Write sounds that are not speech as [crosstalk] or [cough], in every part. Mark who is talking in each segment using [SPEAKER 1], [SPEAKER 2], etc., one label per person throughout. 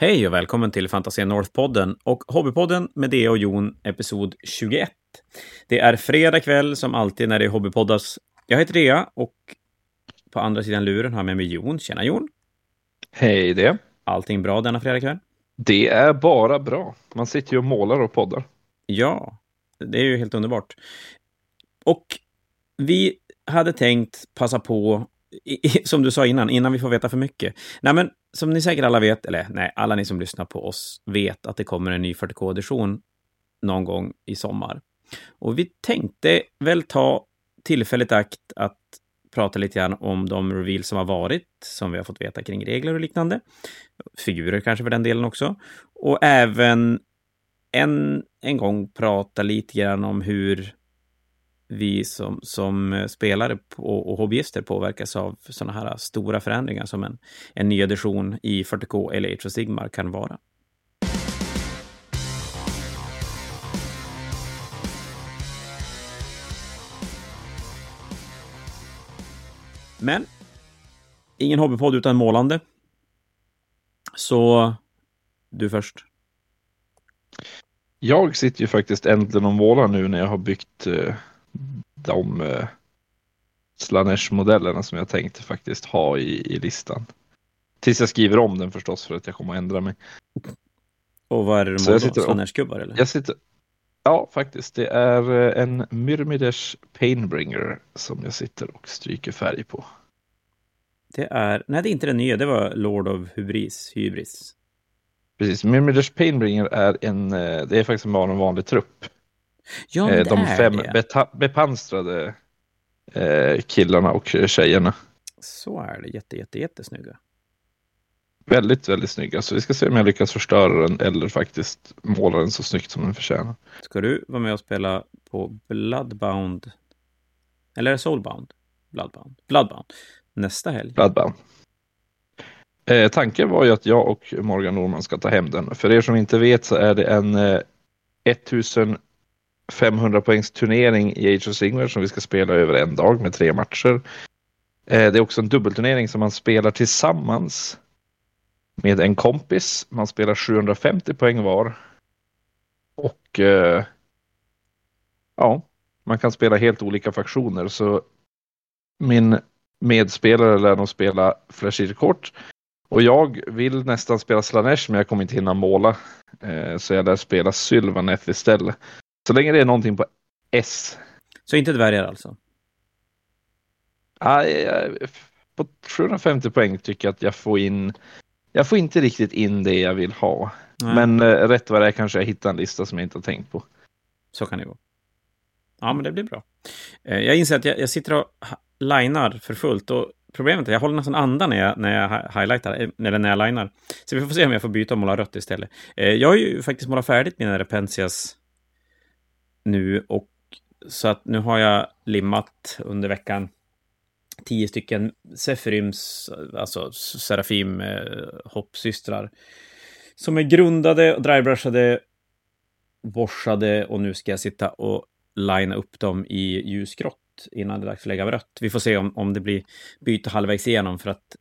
[SPEAKER 1] Hej och välkommen till Fantasia North-podden och Hobbypodden med Dea och Jon, episod 21. Det är fredag kväll som alltid när det är hobbypoddas. Jag heter Dea och på andra sidan luren har jag med mig Jon. Tjena Jon!
[SPEAKER 2] Hej det!
[SPEAKER 1] Allting bra denna fredagkväll?
[SPEAKER 2] Det är bara bra. Man sitter ju och målar och poddar.
[SPEAKER 1] Ja, det är ju helt underbart. Och vi hade tänkt passa på, [laughs] som du sa innan, innan vi får veta för mycket. Nej, men som ni säkert alla vet, eller nej, alla ni som lyssnar på oss vet att det kommer en ny 40K-edition någon gång i sommar. Och vi tänkte väl ta tillfället i akt att prata lite grann om de reveals som har varit, som vi har fått veta kring regler och liknande. Figurer kanske för den delen också. Och även en, en gång prata lite grann om hur vi som, som eh, spelare och, och hobbyister påverkas av sådana här stora förändringar som en, en ny edition i 40K eller Age of Sigmar kan vara. Men ingen hobbypodd utan målande. Så du först.
[SPEAKER 2] Jag sitter ju faktiskt äntligen och målar nu när jag har byggt eh, de eh, Slanesh-modellerna som jag tänkte faktiskt ha i, i listan. Tills jag skriver om den förstås för att jag kommer att ändra mig.
[SPEAKER 1] Och vad är det du målar? Slanesh-gubbar eller?
[SPEAKER 2] Jag sitter, ja, faktiskt. Det är eh, en Myrmidesh Painbringer som jag sitter och stryker färg på.
[SPEAKER 1] Det är, nej det är inte den nya, det var Lord of Hybris. Hybris.
[SPEAKER 2] Precis, Myrmidesh Painbringer är en, eh, det är faktiskt bara en vanlig trupp.
[SPEAKER 1] Ja, men
[SPEAKER 2] De fem
[SPEAKER 1] det.
[SPEAKER 2] beta- bepansrade eh, killarna och tjejerna.
[SPEAKER 1] Så är det. Jätte, jätte, jättesnygga.
[SPEAKER 2] Väldigt, väldigt snygga. Så vi ska se om jag lyckas förstöra den eller faktiskt måla den så snyggt som den förtjänar.
[SPEAKER 1] Ska du vara med och spela på Bloodbound? Eller är det Soulbound? Bloodbound. Bloodbound. Nästa helg.
[SPEAKER 2] Bloodbound. Eh, tanken var ju att jag och Morgan Norman ska ta hem den. För er som inte vet så är det en eh, 500 poängs turnering i Age of Sigmar som vi ska spela över en dag med tre matcher. Eh, det är också en dubbelturnering som man spelar tillsammans med en kompis. Man spelar 750 poäng var. Och eh, ja, man kan spela helt olika faktioner. Så min medspelare lär nog spela Flashir-kort. Och jag vill nästan spela Slanesh men jag kommer inte hinna måla. Eh, så jag lär spela Sylvaneth istället. Så länge det är någonting på S.
[SPEAKER 1] Så inte dvärgar alltså?
[SPEAKER 2] Ah, på 750 poäng tycker jag att jag får in. Jag får inte riktigt in det jag vill ha.
[SPEAKER 1] Nej,
[SPEAKER 2] Men eh, rätt vad det är kanske jag hittar en lista som jag inte har tänkt på.
[SPEAKER 1] Så kan det gå. Ja, men det blir bra. Eh, Jag inser att jag, jag sitter och linar för fullt och problemet är att jag håller nästan andan när jag, när jag hi- highlightar, eh, eller när jag linar. Så vi får se om jag får byta och måla rött istället. Eh, Jag har ju faktiskt målat färdigt mina Repensias nu och så att nu har jag limmat under veckan tio stycken Seferims, alltså Serafim eh, hoppsystrar. Som är grundade och drybrushade, borsade och nu ska jag sitta och linea upp dem i ljusgrått innan det är dags att lägga rött. Vi får se om, om det blir byte halvvägs igenom för att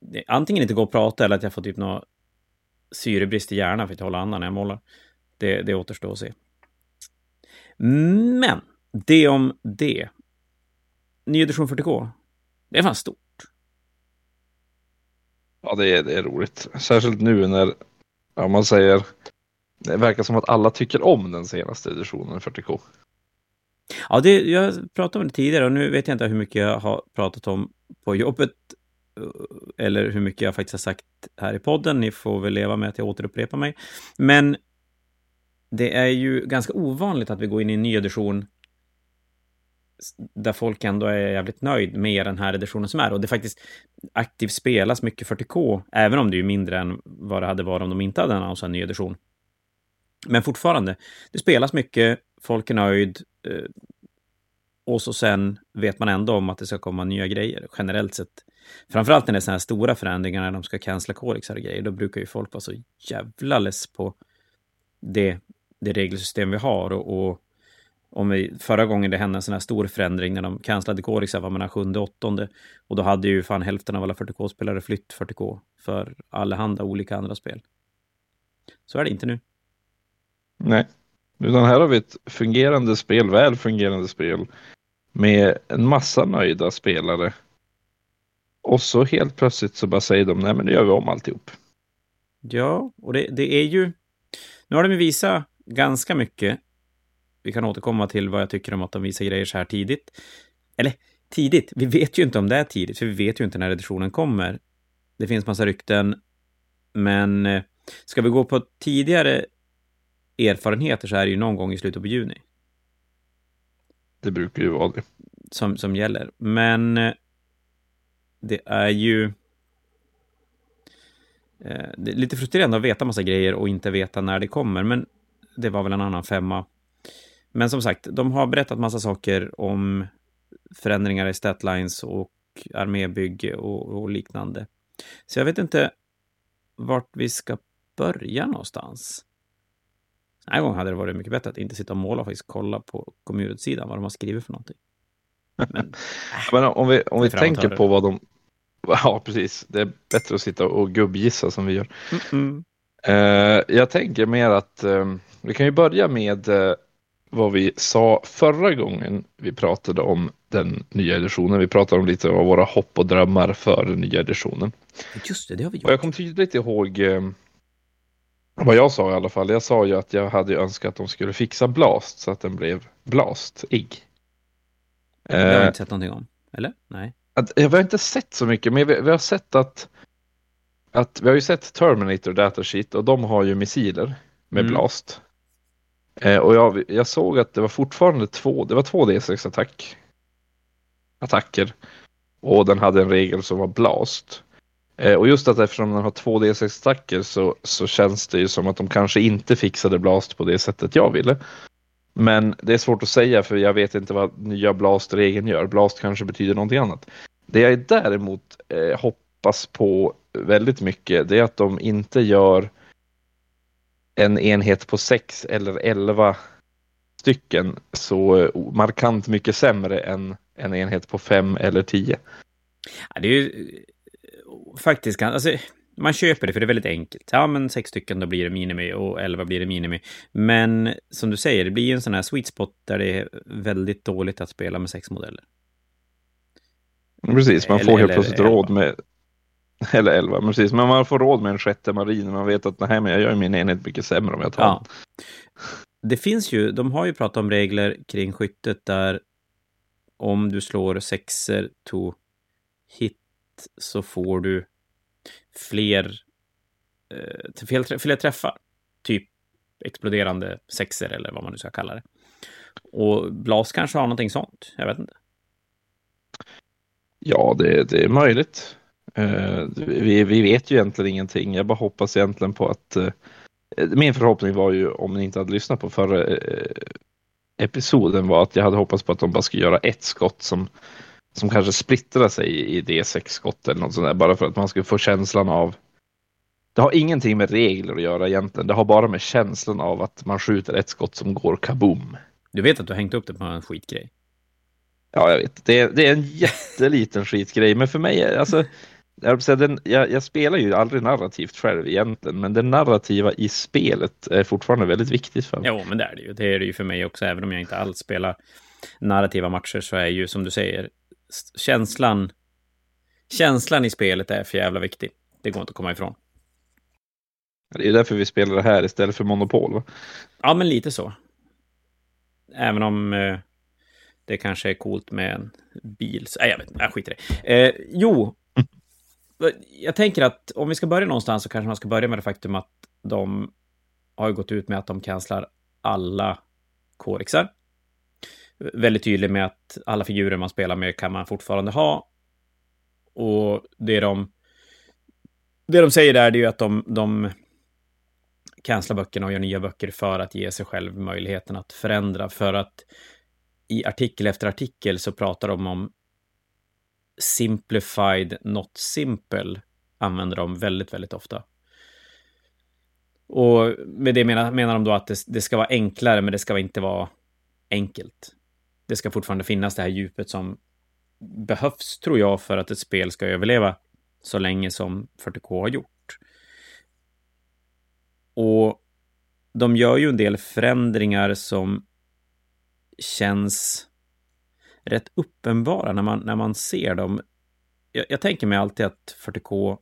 [SPEAKER 1] det, antingen inte går att prata eller att jag får typ någon syrebrist i hjärnan för att hålla andan när jag målar. Det, det återstår att se. Men det om det. Ny edition 40K. Det är fan stort.
[SPEAKER 2] Ja, det är, det är roligt. Särskilt nu när, ja, man säger, det verkar som att alla tycker om den senaste editionen 40K.
[SPEAKER 1] Ja, det, jag pratade om det tidigare och nu vet jag inte hur mycket jag har pratat om på jobbet eh, eller hur mycket jag faktiskt har sagt här i podden. Ni får väl leva med att jag återupprepar mig. Men det är ju ganska ovanligt att vi går in i en ny edition där folk ändå är jävligt nöjd med den här editionen som är. Och det faktiskt aktivt spelas mycket 40K, även om det är mindre än vad det hade varit om de inte hade annonsat en ny edition. Men fortfarande, det spelas mycket, folk är nöjd. Eh, och så sen vet man ändå om att det ska komma nya grejer, generellt sett. Framförallt när det är sådana här stora förändringar, när de ska cancella kodexar och grejer, då brukar ju folk vara så jävla less på det, det regelsystem vi har. Och, och om vi, förra gången det hände en sån här stor förändring när de cancellade Korixar var man den sjunde, åttonde. Och då hade ju fan hälften av alla 40K-spelare flytt 40K för allehanda olika andra spel. Så är det inte nu.
[SPEAKER 2] Nej, utan här har vi ett fungerande spel, väl fungerande spel med en massa nöjda spelare. Och så helt plötsligt så bara säger de, nej men nu gör vi om alltihop.
[SPEAKER 1] Ja, och det, det är ju... Nu har de visat ganska mycket. Vi kan återkomma till vad jag tycker om att de visar grejer så här tidigt. Eller tidigt, vi vet ju inte om det är tidigt, för vi vet ju inte när editionen kommer. Det finns massa rykten, men eh, ska vi gå på tidigare erfarenheter så är det ju någon gång i slutet på juni.
[SPEAKER 2] Det brukar ju vara det.
[SPEAKER 1] Som, som gäller. Men eh, det är ju eh, det är lite frustrerande att veta massa grejer och inte veta när det kommer, men det var väl en annan femma. Men som sagt, de har berättat massa saker om förändringar i statlines och armébygge och, och liknande. Så jag vet inte vart vi ska börja någonstans. Den här gången hade det varit mycket bättre att inte sitta och måla och faktiskt kolla på community-sidan vad de har skrivit för någonting.
[SPEAKER 2] Men, [laughs] Men om vi, om vi tänker på vad de... [laughs] Ja, precis. Det är bättre att sitta och gubbgissa som vi gör. Mm -mm. Uh, jag tänker mer att uh, vi kan ju börja med uh, vad vi sa förra gången vi pratade om den nya editionen. Vi pratade om lite av våra hopp och drömmar för den nya editionen.
[SPEAKER 1] Just det, det har vi gjort.
[SPEAKER 2] Och jag kommer tydligt ihåg vad jag sa i alla fall. Jag sa ju att jag hade önskat att de skulle fixa Blast så att den blev Blast-ig.
[SPEAKER 1] Det har vi inte sett någonting om. Eller? Nej.
[SPEAKER 2] Att, vi har inte sett så mycket, men vi, vi, har sett att, att vi har ju sett Terminator Datasheet och de har ju missiler med mm. Blast. Eh, och jag, jag såg att det var fortfarande två, det var två D6 attack. Attacker. Och den hade en regel som var Blast. Eh, och just att eftersom den har två D6 attacker så, så känns det ju som att de kanske inte fixade Blast på det sättet jag ville. Men det är svårt att säga för jag vet inte vad nya Blast-regeln gör. Blast kanske betyder någonting annat. Det jag däremot eh, hoppas på väldigt mycket det är att de inte gör en enhet på sex eller elva stycken så eh, markant mycket sämre än en enhet på fem eller tio.
[SPEAKER 1] Ja, det är ju eh, faktiskt, alltså, man köper det för det är väldigt enkelt. Ja, men sex stycken, då blir det minimi och elva blir det minimi. Men som du säger, det blir en sån här sweet spot där det är väldigt dåligt att spela med sex modeller.
[SPEAKER 2] Precis, man får helt plötsligt råd med [laughs] eller elva, precis. Men man får råd med en sjätte marin. Man vet att nej, men jag gör min enhet mycket sämre om jag tar ja.
[SPEAKER 1] Det finns ju, de har ju pratat om regler kring skyttet där om du slår sexer to hit så får du fler, eh, fler, fler träffar. Typ exploderande sexer eller vad man nu ska kalla det. Och Blas kanske har någonting sånt. Jag vet inte.
[SPEAKER 2] Ja, det, det är möjligt. Uh, vi, vi vet ju egentligen ingenting. Jag bara hoppas egentligen på att uh, min förhoppning var ju om ni inte hade lyssnat på förra uh, episoden var att jag hade hoppats på att de bara skulle göra ett skott som som kanske splittrar sig i D6-skott eller något sånt där, bara för att man ska få känslan av det har ingenting med regler att göra egentligen. Det har bara med känslan av att man skjuter ett skott som går kaboom.
[SPEAKER 1] Du vet att du har hängt upp det på en skitgrej?
[SPEAKER 2] Ja, jag vet. Det är, det är en jätteliten [laughs] skitgrej, men för mig, alltså, jag, den, jag, jag, spelar ju aldrig narrativt själv egentligen, men det narrativa i spelet är fortfarande väldigt viktigt för mig.
[SPEAKER 1] Jo, men det är det ju. Det är det ju för mig också, även om jag inte alls spelar narrativa matcher så är ju, som du säger, känslan, känslan i spelet är för jävla viktig. Det går inte att komma ifrån.
[SPEAKER 2] Det är därför vi spelar det här istället för Monopol. Va?
[SPEAKER 1] Ja, men lite så. Även om eh, det kanske är coolt med en bil. Nej, jag vet inte. Jag skiter i det. Eh, jo, jag tänker att om vi ska börja någonstans så kanske man ska börja med det faktum att de har gått ut med att de cancelar alla kodexar. väldigt tydlig med att alla figurer man spelar med kan man fortfarande ha. Och det de, det de säger där, det är ju att de, de cancelar böckerna och gör nya böcker för att ge sig själv möjligheten att förändra. För att i artikel efter artikel så pratar de om simplified, not simple, använder de väldigt, väldigt ofta. Och med det menar, menar de då att det, det ska vara enklare, men det ska inte vara enkelt. Det ska fortfarande finnas det här djupet som behövs, tror jag, för att ett spel ska överleva så länge som 40K har gjort. Och de gör ju en del förändringar som känns rätt uppenbara när man, när man ser dem. Jag, jag tänker mig alltid att 40K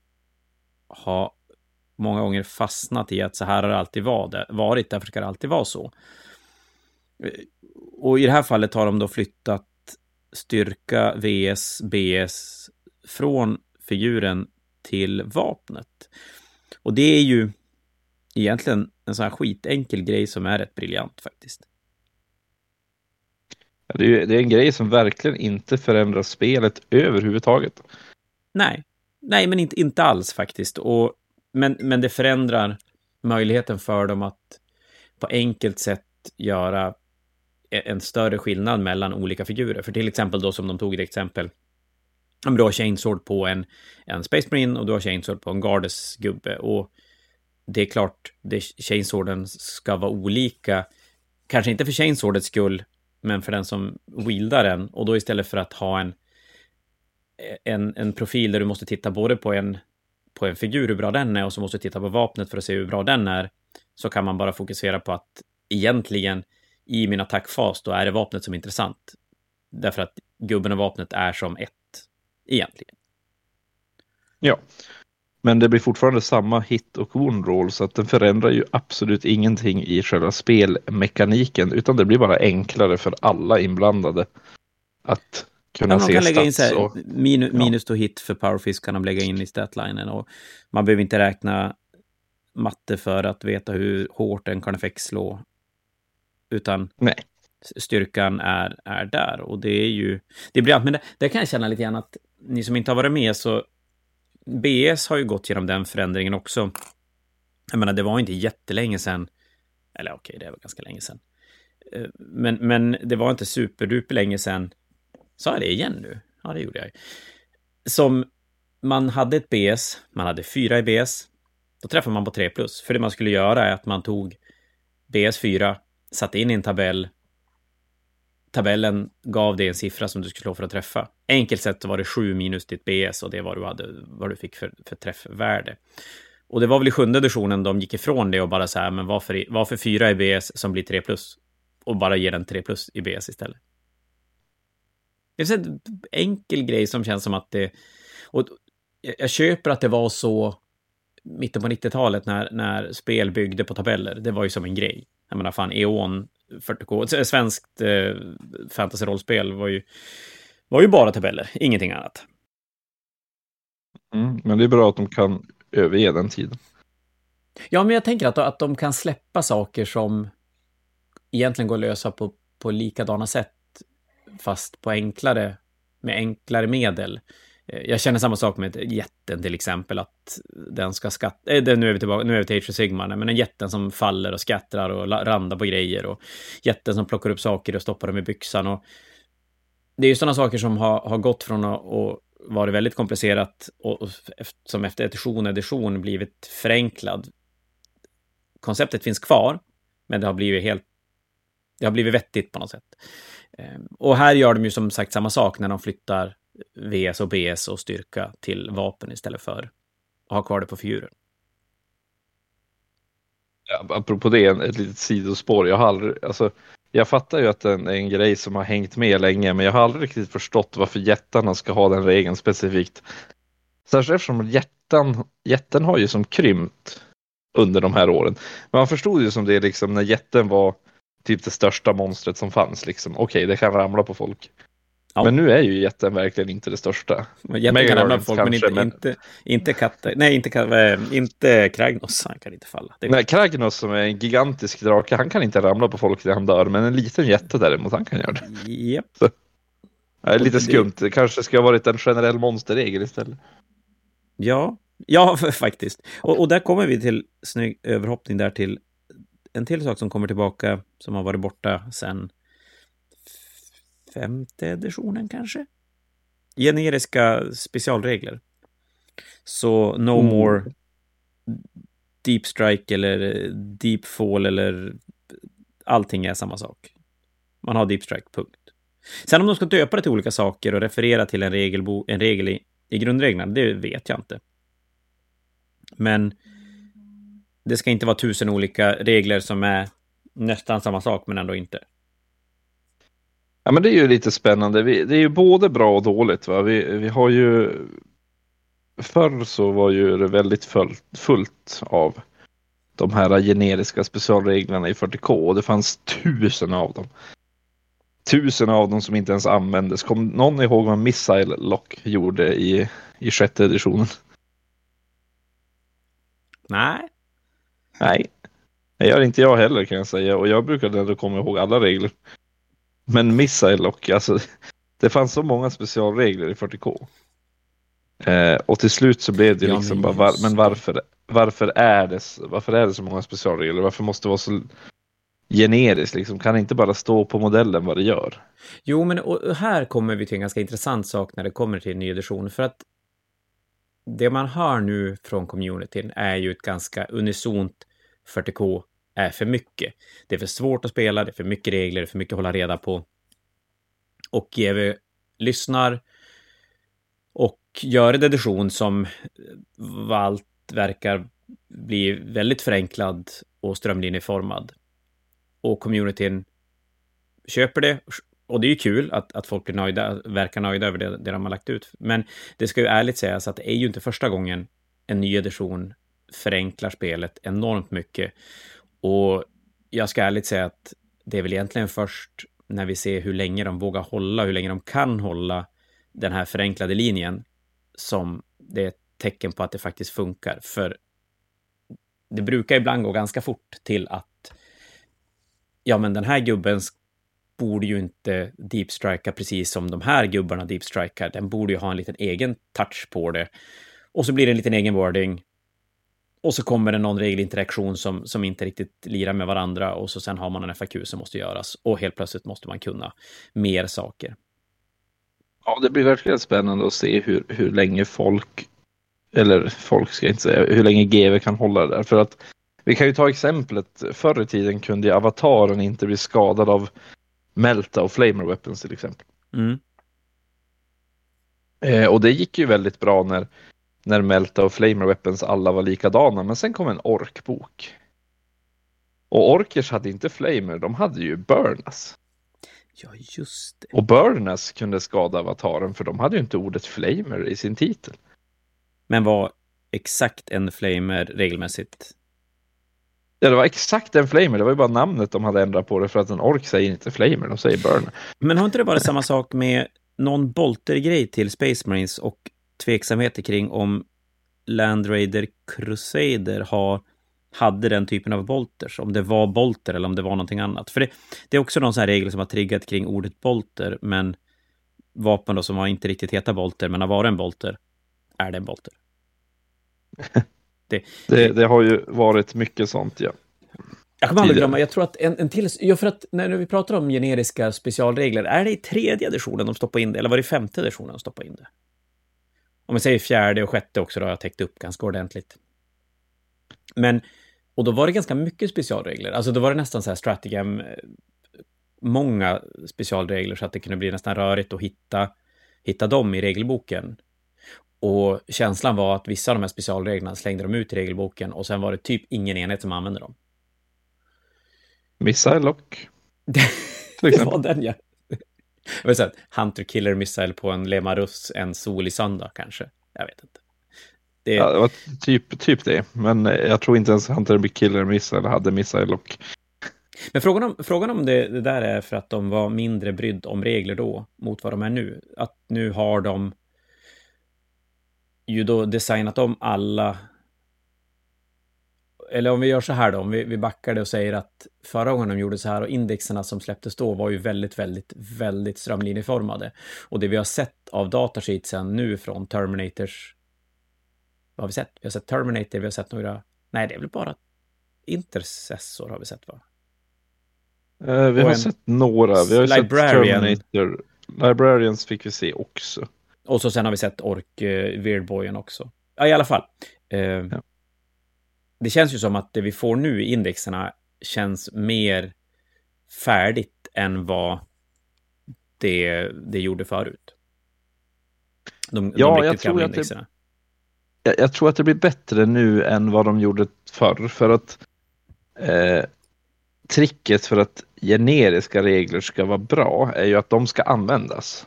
[SPEAKER 1] har många gånger fastnat i att så här har det alltid varit, därför ska det alltid vara så. Eh, och i det här fallet har de då flyttat styrka, VS, BS från figuren till vapnet. Och det är ju egentligen en sån här skitenkel grej som är rätt briljant faktiskt.
[SPEAKER 2] Det är, det är en grej som verkligen inte förändrar spelet överhuvudtaget.
[SPEAKER 1] Nej, nej, men inte, inte alls faktiskt. Och, men, men det förändrar möjligheten för dem att på enkelt sätt göra e, en större skillnad mellan olika figurer. För till exempel då som de tog ett exempel. Om du har Chainsword på en, en Space Marine och du har Chainsword på en Gardes gubbe. Och det är klart, det, Chainsworden ska vara olika. Kanske inte för Chainswordets skull, men för den som wieldar den. Och då istället för att ha en, en, en profil där du måste titta både på en, på en figur, hur bra den är, och så måste du titta på vapnet för att se hur bra den är, så kan man bara fokusera på att egentligen i min attackfas, då är det vapnet som är intressant. Därför att gubben och vapnet är som ett, egentligen.
[SPEAKER 2] Ja, men det blir fortfarande samma hit och wound roll så att den förändrar ju absolut ingenting i själva spelmekaniken utan det blir bara enklare för alla inblandade att kunna ja, se kan lägga in så här, och,
[SPEAKER 1] minus, minus to hit för powerfisk kan de lägga in i statlinen och man behöver inte räkna matte för att veta hur hårt en carnifex slår. Utan
[SPEAKER 2] Nej.
[SPEAKER 1] styrkan är, är där och det är ju, det är briljant. Men det, det kan jag känna lite grann att ni som inte har varit med så BS har ju gått genom den förändringen också. Jag menar, det var inte jättelänge sedan. Eller okej, okay, det var ganska länge sedan. Eh, men, men det var inte superduper länge sedan. Sa jag det igen nu? Ja, det gjorde jag. Som man hade ett BS, man hade fyra i BS. Då träffade man på 3 plus. För det man skulle göra är att man tog BS 4, satte in i en tabell tabellen gav dig en siffra som du skulle slå för att träffa. Enkelt sett var det 7 minus ditt BS och det var du, hade, vad du fick för, för träffvärde. Och det var väl i sjunde editionen de gick ifrån det och bara så här, men varför, varför 4 i BS som blir 3 plus? Och bara ger den 3 plus i BS istället. Det är en enkel grej som känns som att det... Och jag köper att det var så mitten på 90-talet när, när spel byggde på tabeller. Det var ju som en grej. Jag menar, fan, E.ON 40K, svenskt eh, fantasy-rollspel var ju, var ju bara tabeller, ingenting annat.
[SPEAKER 2] Mm, men det är bra att de kan överge den tiden.
[SPEAKER 1] Ja, men jag tänker att, att de kan släppa saker som egentligen går att lösa på, på likadana sätt, fast på enklare, med enklare medel. Eh, jag känner samma sak med jätten till exempel, att den ska skatta... Äh, eh, nu är vi tillbaka, nu är vi till Age of Sigmar, men en jätten som faller och skattrar och randar på grejer och jätten som plockar upp saker och stoppar dem i byxan och... Det är ju sådana saker som har, har gått från att och varit väldigt komplicerat och, och som efter edition edition blivit förenklad. Konceptet finns kvar, men det har blivit helt... Det har blivit vettigt på något sätt. Ehm, och här gör de ju som sagt samma sak när de flyttar VS och BS och styrka till vapen istället för att ha kvar det på figurer.
[SPEAKER 2] Ja, apropå det, ett litet sidospår. Jag har aldrig, alltså, jag fattar ju att det är en grej som har hängt med länge, men jag har aldrig riktigt förstått varför jättarna ska ha den regeln specifikt. Särskilt eftersom jätten, jätten har ju som krympt under de här åren. Men man förstod ju som det liksom när jätten var typ det största monstret som fanns. Liksom. Okej, okay, det kan ramla på folk. Ja. Men nu är ju jätten verkligen inte det största.
[SPEAKER 1] Jätten kan ramla på folk, kanske, men inte, men... inte, inte katter. Nej, inte, inte Kragnos. Han kan inte falla.
[SPEAKER 2] Nej, Kragnos som är en gigantisk drake, han kan inte ramla på folk när han dör. Men en liten jätte däremot, han kan göra det.
[SPEAKER 1] Yep.
[SPEAKER 2] Så. Är lite skumt. Det kanske ska ha varit en generell monsterregel istället.
[SPEAKER 1] Ja, ja [laughs] faktiskt. Och, och där kommer vi till snygg överhoppning där till en till sak som kommer tillbaka som har varit borta sedan femte editionen kanske? Generiska specialregler. Så no mm. more deep strike eller deep fall eller allting är samma sak. Man har deep strike, punkt. Sen om de ska döpa det till olika saker och referera till en, regelbo, en regel i, i grundreglerna, det vet jag inte. Men det ska inte vara tusen olika regler som är nästan samma sak, men ändå inte.
[SPEAKER 2] Ja, men det är ju lite spännande. Vi, det är ju både bra och dåligt. Va? Vi, vi har ju... Förr så var ju det väldigt fullt, fullt av de här generiska specialreglerna i 40K och det fanns tusen av dem. Tusen av dem som inte ens användes. Kom någon ihåg vad Missile Lock gjorde i, i sjätte editionen?
[SPEAKER 1] Nej.
[SPEAKER 2] Nej, det gör inte jag heller kan jag säga och jag brukade ändå komma ihåg alla regler. Men Missile Lock, alltså det fanns så många specialregler i 40K. Eh, och till slut så blev det
[SPEAKER 1] Ja,
[SPEAKER 2] liksom
[SPEAKER 1] men
[SPEAKER 2] bara, var, men varför, varför, är det, varför är det så många specialregler? Varför måste det vara så generiskt liksom? Kan det inte bara stå på modellen vad det gör?
[SPEAKER 1] Jo, men och här kommer vi till en ganska intressant sak när det kommer till en ny edition. För att det man hör nu från communityn är ju ett ganska unisont 40K är för mycket. Det är för svårt att spela, det är för mycket regler, det är för mycket att hålla reda på. Och eh, GW lyssnar och gör en edition som eh, vad allt verkar bli väldigt förenklad och strömlinjeformad. Och communityn köper det. Och det är ju kul att, att folk är nöjda, verkar nöjda över det, det de har lagt ut. Men det ska ju ärligt sägas att det är ju inte första gången en ny edition förenklar spelet enormt mycket. Och jag ska ärligt säga att det är väl egentligen först när vi ser hur länge de vågar hålla, hur länge de kan hålla den här förenklade linjen som det är ett tecken på att det faktiskt funkar. För det brukar ibland gå ganska fort till att ja, men den här gubben borde ju inte deepstrika precis som de här gubbarna deepstrikar. Den borde ju ha en liten egen touch på det. Och så blir det en liten egen wording. Och så kommer det någon regelinteraktion som, som inte riktigt lirar med varandra och så sen har man en FAQ som måste göras och helt plötsligt måste man kunna mer saker.
[SPEAKER 2] Ja, det blir verkligen spännande att se hur, hur länge folk, eller folk ska jag inte säga, hur länge GV kan hålla det där. För att vi kan ju ta exemplet, förr i tiden kunde avataren inte bli skadad av Melta och Flamer Weapons till exempel.
[SPEAKER 1] Mm.
[SPEAKER 2] Eh, och det gick ju väldigt bra när, när Melta och Flamer Weapons alla var likadana, men sen kom en orkbok. Och orkers hade inte Flamer, de hade ju Burnas.
[SPEAKER 1] Ja, just det.
[SPEAKER 2] Och Burnas kunde skada avataren för de hade ju inte ordet Flamer i sin titel.
[SPEAKER 1] Men var exakt en flamer regelmässigt?
[SPEAKER 2] Ja, det var exakt en Flamer, det var ju bara namnet de hade ändrat på det för att en ork säger inte Flamer, de säger Burn.
[SPEAKER 1] Men har inte det varit samma sak med någon bolter-grej till Space Marines och tveksamheter kring om Land Raider Crusader har, hade den typen av bolters? Om det var bolter eller om det var någonting annat. För det, det är också någon sån regel som har triggat kring ordet bolter, men vapen då som var inte riktigt heta bolter, men har varit en bolter, är det en bolter. [laughs] Det,
[SPEAKER 2] Det, det har ju varit mycket sånt, ja.
[SPEAKER 1] Jag kommer aldrig glömma, jag tror att en, en till... Ja, för att när vi pratar om generiska specialregler, är det i tredje editionen de stoppar in det, eller var det i femte editionen de stoppar in det? Om vi säger fjärde och sjätte också, då har jag täckt upp ganska ordentligt. Men, och då var det ganska mycket specialregler. Alltså då var det nästan så här strategem, eh, många specialregler så att det kunde bli nästan rörigt att hitta, hitta dem i regelboken. Och känslan var att vissa av de här specialreglerna slängde de ut i regelboken och sen var det typ ingen enhet som använde dem.
[SPEAKER 2] Missile Lock. [laughs]
[SPEAKER 1] Det, var den, ja. Jag vill säga, Hunter Killer Missile på en Lemarus en solig söndag, kanske. Jag vet inte. Det,
[SPEAKER 2] Ja, typ, typ det, men jag tror inte ens Hunter Killer Missile hade Missile Lock.
[SPEAKER 1] Men frågan om, frågan om det, det där är för att de var mindre brydd om regler då, mot vad de är nu. Att nu har de ju då designat om alla... Eller om vi gör så här då, om vi, vi backar det och säger att förra gången de gjorde så här och indexerna som släpptes då var ju väldigt, väldigt, väldigt strömlinjeformade. Och det vi har sett av datasheetsen nu från Terminators... Vad har vi sett? Vi har sett Terminator, vi har sett några... Nej, det är väl bara Intercessor har vi sett va?
[SPEAKER 2] Eh, vi
[SPEAKER 1] Och
[SPEAKER 2] har sett några, vi har sett Terminator. Librarians fick vi se också.
[SPEAKER 1] Och så sen har vi sett Ork, eh, Weirdboyen också. Ja, i alla fall. Eh, Det känns ju som att det vi får nu i indexerna känns mer färdigt än vad det, det gjorde förut.
[SPEAKER 2] De, ja, de jag tror att det, jag, jag, tror att det blir bättre nu än vad de gjorde förr. För att eh, tricket för att generiska regler ska vara bra är ju att de ska användas.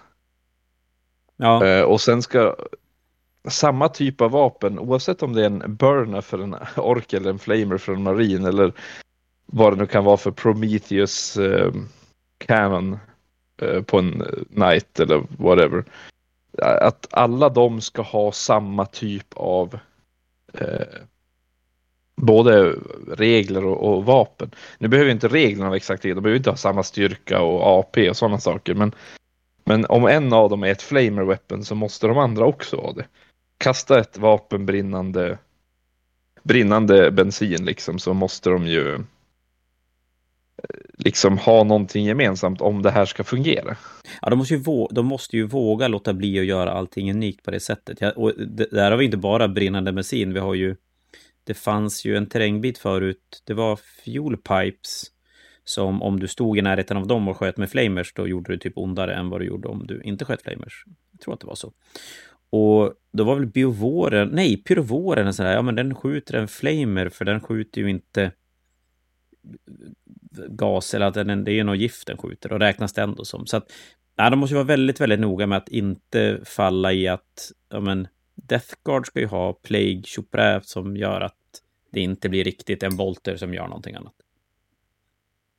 [SPEAKER 2] Ja. Eh, och sen ska samma typ av vapen, oavsett om det är en burner för en ork eller en flamer för en marin eller vad det nu kan vara för Prometheus eh, cannon eh, på en eh, Knight eller whatever. Att alla de ska ha samma typ av eh, både regler och, och, vapen. Nu behöver inte reglerna vara exakt de behöver inte ha samma styrka och AP och sådana saker. Men, men om en av dem är ett flamer weapon så måste de andra också ha det. Kasta ett vapen brinnande, brinnande bensin liksom så måste de ju eh, liksom ha någonting gemensamt om det här ska fungera.
[SPEAKER 1] Ja, de måste ju, våga, de måste ju våga låta bli att göra allting unikt på det sättet. Ja, och det, där har vi inte bara brinnande bensin, vi har ju det fanns ju en terrängbit förut. Det var fuel pipes. Som om du stod i närheten av dem och sköt med flamers, då gjorde du typ ondare än vad du gjorde om du inte sköt flamers. Jag tror att det var så. Och då var väl biovåren, nej, pyrovåren, en sån där, ja men den skjuter en flamer för den skjuter ju inte gas eller att den, det är något gift den skjuter och räknas det ändå som. Så att, nej, de måste ju vara väldigt, väldigt noga med att inte falla i att, ja men, Death Guard ska ju ha Plague Chopra som gör att det inte blir riktigt en volter som gör någonting annat.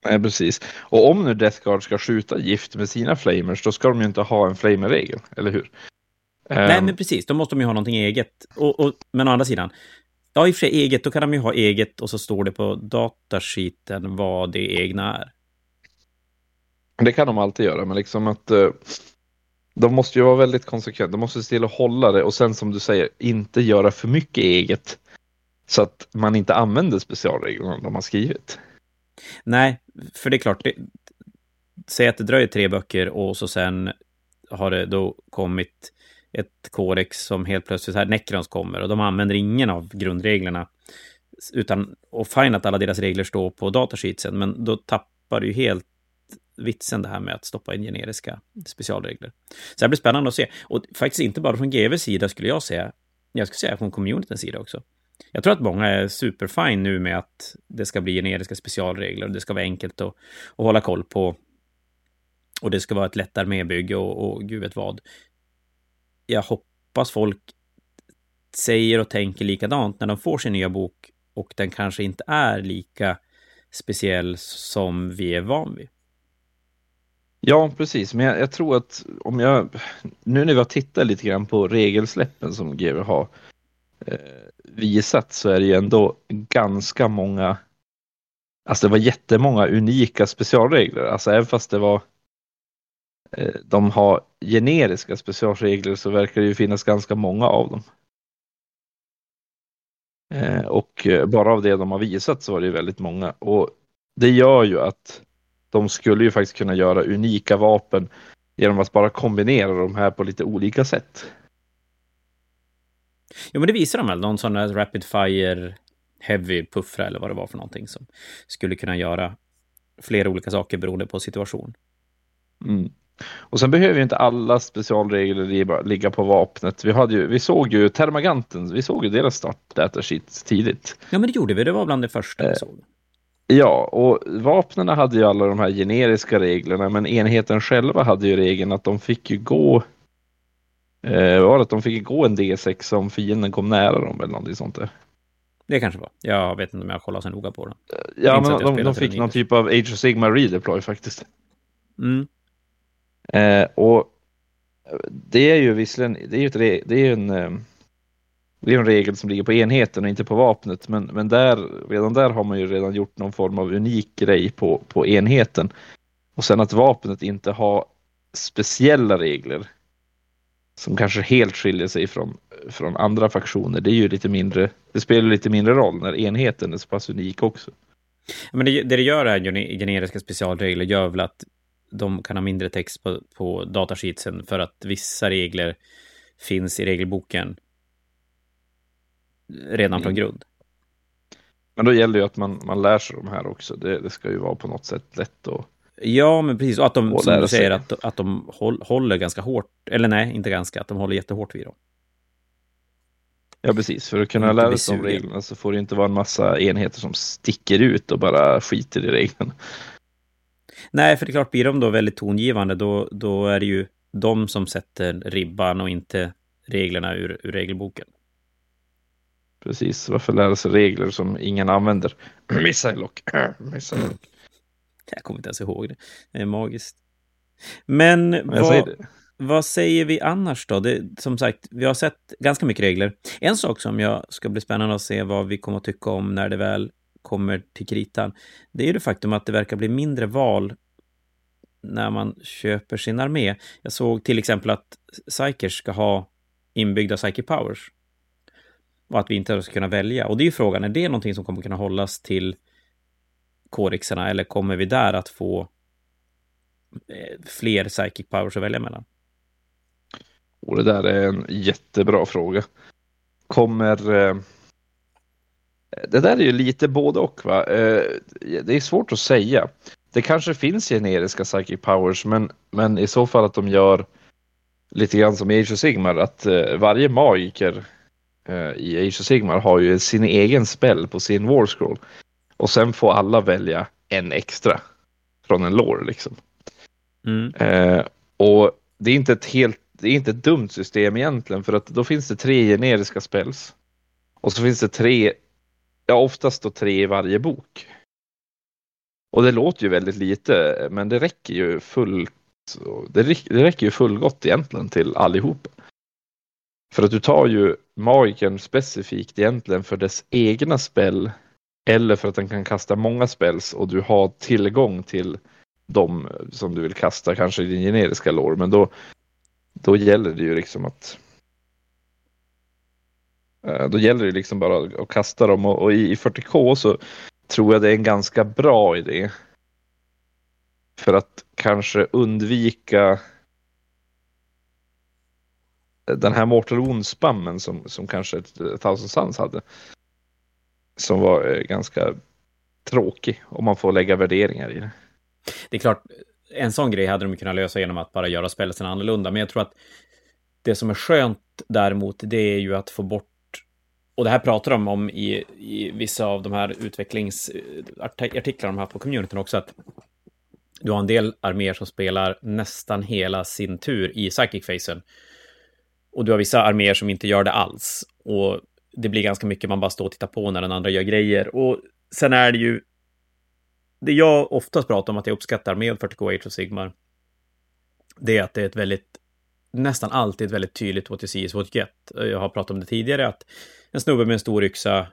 [SPEAKER 2] Nej, precis. Och om nu Death Guard ska skjuta gift med sina flamers, då ska de ju inte ha en flamer-regel, eller hur?
[SPEAKER 1] Nej, um... men precis. Då måste de ju ha någonting eget. Och, och, men å andra sidan, ja, i och för sig eget, då kan de ju ha eget och så står det på datasheeten vad det egna är.
[SPEAKER 2] Det kan de alltid göra, men liksom att uh, de måste ju vara väldigt konsekventa. De måste se till att hålla det och sen som du säger, inte göra för mycket eget. Så att man inte använder specialreglerna de har skrivit.
[SPEAKER 1] Nej, för det är klart, det, säg att det dröjer tre böcker och så sen har det då kommit ett kodex som helt plötsligt här Necrons kommer och de använder ingen av grundreglerna. Utan, och fine att alla deras regler står på datasheetsen, men då tappar du ju helt vitsen det här med att stoppa in generiska specialregler. Så det blir spännande att se. Och faktiskt inte bara från GVs sida skulle jag säga. Jag skulle säga från communityns sida också. Jag tror att många är superfine nu med att det ska bli generiska specialregler och det ska vara enkelt att, att hålla koll på. Och det ska vara ett lätt armébygge och, och gud vet vad. Jag hoppas folk säger och tänker likadant när de får sin nya bok och den kanske inte är lika speciell som vi är van vid.
[SPEAKER 2] Ja, precis. Men jag, jag, tror att om jag, nu när vi har tittat lite grann på regelsläppen som GW har eh, visat så är det ju ändå ganska många, alltså det var jättemånga unika specialregler. Alltså även fast det var eh, de har generiska specialregler så verkar det ju finnas ganska många av dem. Eh, och eh, bara av det de har visat så var det ju väldigt många och det gör ju att de skulle ju faktiskt kunna göra unika vapen genom att bara kombinera de här på lite olika sätt.
[SPEAKER 1] Jo, men det visar de väl? Någon sån där Rapid Fire Heavy Puffra eller vad det var för någonting som skulle kunna göra flera olika saker beroende på situation.
[SPEAKER 2] Mm. Och sen behöver ju inte alla specialregler ligga på vapnet. Vi, hade ju, vi såg ju Termaganten, vi såg ju deras start datasheet tidigt.
[SPEAKER 1] Ja, men det gjorde vi. Det var bland det första vi eh, såg.
[SPEAKER 2] Ja, och vapnen hade ju alla de här generiska reglerna, men enheten själva hade ju regeln att de fick ju gå eh, var att de fick gå en D6 om fienden kom nära dem eller någonting sånt där.
[SPEAKER 1] Det kanske var. Jag vet inte om jag kollar så noga på det.
[SPEAKER 2] Ja, men de, de fick någon typ av Age of Sigma redeploy faktiskt.
[SPEAKER 1] Mm.
[SPEAKER 2] Eh, och det är ju visserligen, det är ju, ett, det är ju en eh, det är en regel som ligger på enheten och inte på vapnet, men, men där, redan där har man ju redan gjort någon form av unik grej på, på enheten. Och sen att vapnet inte har speciella regler som kanske helt skiljer sig från, från andra faktioner, det är ju lite mindre, det spelar lite mindre roll när enheten är så pass unik också.
[SPEAKER 1] Men det, det det gör är generiska specialregler gör väl att de kan ha mindre text på, på datasheetsen för att vissa regler finns i regelboken redan från mm. grund.
[SPEAKER 2] Men då gäller ju att man, man lär sig de här också. Det, det ska ju vara på något sätt lätt att
[SPEAKER 1] Ja, men precis. Och att de,
[SPEAKER 2] Och
[SPEAKER 1] som du säger,
[SPEAKER 2] sig.
[SPEAKER 1] att, att de håll, håller ganska hårt. Eller nej, inte ganska. Att de håller jättehårt vid dem.
[SPEAKER 2] Ja, precis. För att kunna lära sig de reglerna så får det inte vara en massa enheter som sticker ut och bara skiter i reglerna.
[SPEAKER 1] Nej, för det är klart, blir de då väldigt tongivande, då, då är det ju de som sätter ribban och inte reglerna ur, ur regelboken.
[SPEAKER 2] Precis, varför lära sig regler som ingen använder? [clears throat] Missile lock. [clears throat] Missile lock.
[SPEAKER 1] Jag kommer inte ens ihåg det. Det är magiskt. Men
[SPEAKER 2] säger
[SPEAKER 1] vad,
[SPEAKER 2] det.
[SPEAKER 1] vad säger vi annars då? Det, som sagt, vi har sett ganska mycket regler. En sak som jag ska bli spännande att se vad vi kommer att tycka om när det väl kommer till kritan, det är ju det faktum att det verkar bli mindre val när man köper sin armé. Jag såg till exempel att Psykers ska ha inbyggda Psychic Powers. Och att vi inte ska kunna välja. Och det är ju frågan, är det någonting som kommer kunna hållas till kodexerna eller kommer vi där att få eh, fler Psychic Powers att välja mellan?
[SPEAKER 2] Och det där är en jättebra fråga. Kommer... Eh, det där är ju lite både och va. Eh, det är svårt att säga. Det kanske finns generiska psychic powers men, men i så fall att de gör lite grann som i Age of Sigmar att eh, varje magiker eh, i Age of Sigmar har ju sin egen spell på sin war scroll. Och sen får alla välja en extra från en lore liksom.
[SPEAKER 1] Mm.
[SPEAKER 2] Eh, och det är inte ett helt, det är inte ett dumt system egentligen för att då finns det tre generiska spells. Och så finns det tre, ja oftast då tre i varje bok. Och det låter ju väldigt lite men det räcker ju fullt, det räcker, det räcker ju fullgott egentligen till allihopa. För att du tar ju magiken specifikt egentligen för dess egna spel eller för att den kan kasta många spells och du har tillgång till de som du vill kasta, kanske i din generiska lår. men då, då gäller det ju liksom att Eh, då gäller det liksom bara att kasta dem och, och i, i 40K så tror jag det är en ganska bra idé. För att kanske undvika den här Mortal Wound-spammen som, som kanske Thousand Suns hade. Som var eh, ganska tråkig om man får lägga värderingar i det.
[SPEAKER 1] Det är klart, en sån grej hade de kunnat lösa genom att bara göra spelsen annorlunda, men jag tror att det som är skönt däremot, det är ju att få bort och det här pratar de om i, i vissa av de här utvecklingsartiklarna de har på communityn också, att du har en del arméer som spelar nästan hela sin tur i psychic-facen. Och du har vissa arméer som inte gör det alls. Och det blir ganska mycket man bara står och tittar på när den andra gör grejer. Och sen är det ju... Det jag oftast pratar om att jag uppskattar med 40K Age of Sigmar, det är att det är ett väldigt nästan alltid ett väldigt tydligt what you see is what you get. Jag har pratat om det tidigare, att en snubbe med en stor yxa,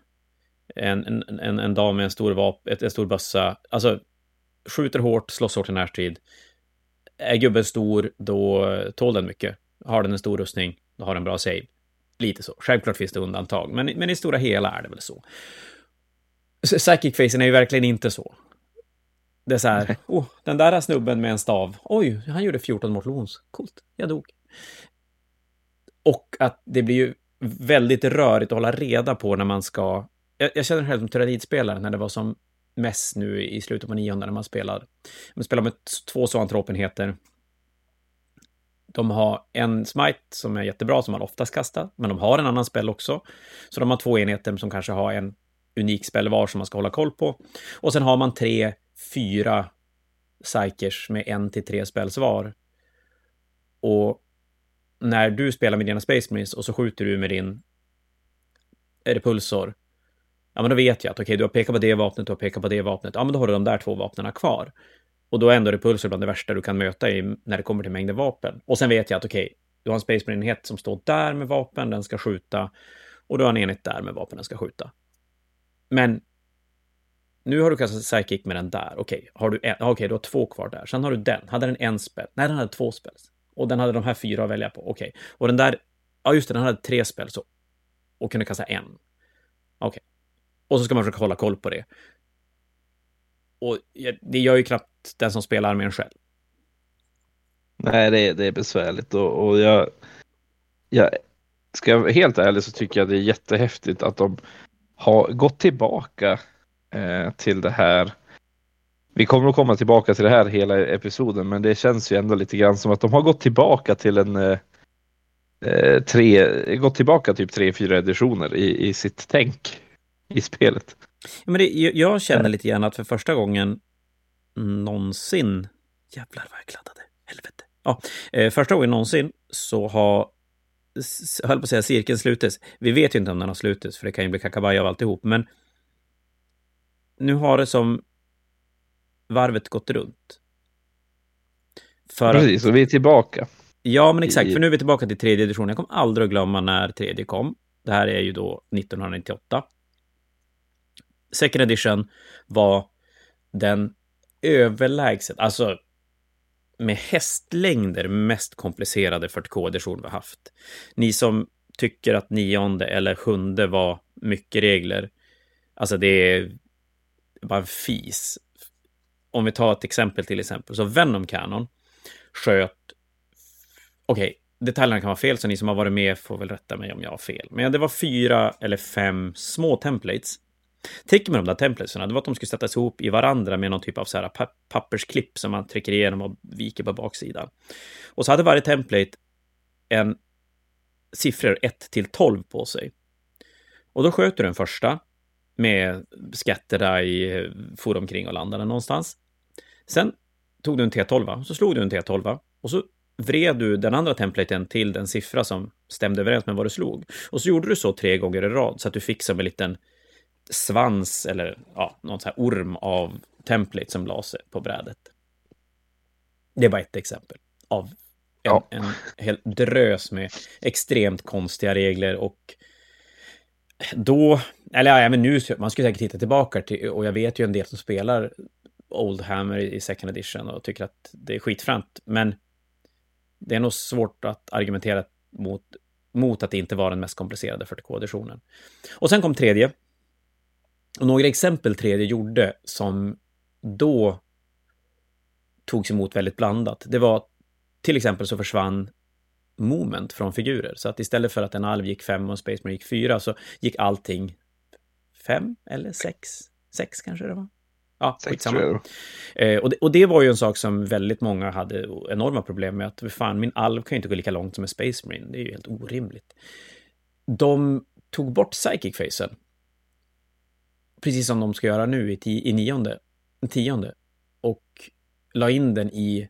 [SPEAKER 1] en, en, en, en dam med en stor vap, ett, en stor bössa, alltså skjuter hårt, slåss hårt i närstrid. Är gubben stor, då tål den mycket. Har den en stor rustning, då har den bra save. Lite så. Självklart finns det undantag, men, men i stora hela är det väl så. Psychic-facen är ju verkligen inte så. Det är så här, oh, den där snubben med en stav, oj, han gjorde 14 Mortal Wounds, coolt, jag dog. Och att det blir ju väldigt rörigt att hålla reda på när man ska... Jag, jag känner själv som tyrannidspelare när det var som mest nu i slutet på nionde när man spelar. Man spelar med två zoantropenheter. De har en smite som är jättebra, som man oftast kastar, men de har en annan spel också. Så de har två enheter som kanske har en unik spel var som man ska hålla koll på. Och sen har man tre, fyra psykers med en till tre spels var. Och när du spelar med dina Space Marines och så skjuter du med din repulsor, ja men då vet jag att okej, okay, du har pekat på det vapnet, du har pekat på det vapnet, ja men då har du de där två vapnen kvar. Och då är ändå repulsor bland det värsta du kan möta i, när det kommer till mängden vapen. Och sen vet jag att okej, okay, du har en Space Marine-enhet som står där med vapen, den ska skjuta. Och du har en enhet där med vapen, den ska skjuta. Men nu har du kastat psychic med den där. Okej, okay, har du en, okay, du har två kvar där. Sen har du den. Hade den en spel? Nej, den hade två spels. Och den hade de här fyra att välja på. Okej. Okay. Och den där, ja just det, den hade tre spel så. Och kunde kasta en. Okej. Okay. Och så ska man försöka hålla koll på det. Och det gör ju knappt den som spelar armén själv.
[SPEAKER 2] Nej, det är, det är besvärligt och, och jag, jag, ska jag vara helt ärlig så tycker jag det är jättehäftigt att de har gått tillbaka eh, till det här vi kommer att komma tillbaka till det här hela episoden, men det känns ju ändå lite grann som att de har gått tillbaka till en eh, eh tre, gått tillbaka typ tre, fyra editioner i, i sitt tänk i spelet.
[SPEAKER 1] Ja, men det, jag känner lite grann att för första gången någonsin, jävlar vad jag kladdade, helvete. Ja, eh, första gången någonsin så har höll på att säga cirkeln slutits. Vi vet ju inte om den har slutits, för det kan ju bli kakabaja av alltihop, men nu har det som varvet gått runt.
[SPEAKER 2] För Precis, att... och vi är tillbaka.
[SPEAKER 1] Ja, men exakt, för nu är vi tillbaka till tredje editionen. Jag kommer aldrig att glömma när tredje kom. Det här är ju då 1998. Second edition var den överlägset, alltså med hästlängder mest komplicerade 40K-edition vi haft. Ni som tycker att nionde eller sjunde var mycket regler, alltså det är bara en fis. Om vi tar ett exempel till exempel, så Venom Canon sköt, okej, okay, detaljerna kan vara fel, så ni som har varit med får väl rätta mig om jag har fel. Men det var fyra eller fem små templates Tricket med de där templatesen, det var att de skulle sättas ihop i varandra med någon typ av så här pappersklipp som man trycker igenom och viker på baksidan. Och så hade varje template en siffror 1 till 12 på sig. Och då sköt du den första med skatter i eh, for omkring och landade någonstans. Sen tog du en T12, så slog du en T12 och så vred du den andra templaten till den siffra som stämde överens med vad du slog. Och så gjorde du så tre gånger i rad så att du fick som en liten svans eller ja, någon sån här orm av template som la sig på brädet. Det är bara ett exempel av en, ja. en hel drös med extremt konstiga regler och då, eller ja, men nu, man skulle säkert titta tillbaka till, och jag vet ju en del som spelar Oldhammer i second edition och tycker att det är skitfränt, men det är nog svårt att argumentera mot, mot att det inte var den mest komplicerade 40K-editionen. Och sen kom tredje, och några exempel tredje gjorde som då togs emot väldigt blandat. Det var till exempel så försvann moment från figurer. Så att istället för att en alv gick fem och en Space Marine gick fyra så gick allting fem eller sex. Sex kanske det var. Ja, skitsamma. Eh, och, det, och det var ju en sak som väldigt många hade enorma problem med. Att fan, min alv kan ju inte gå lika långt som en Space Marine. Det är ju helt orimligt. De tog bort psychic-facen precis som de ska göra nu i, i nionde, tionde, och la in den i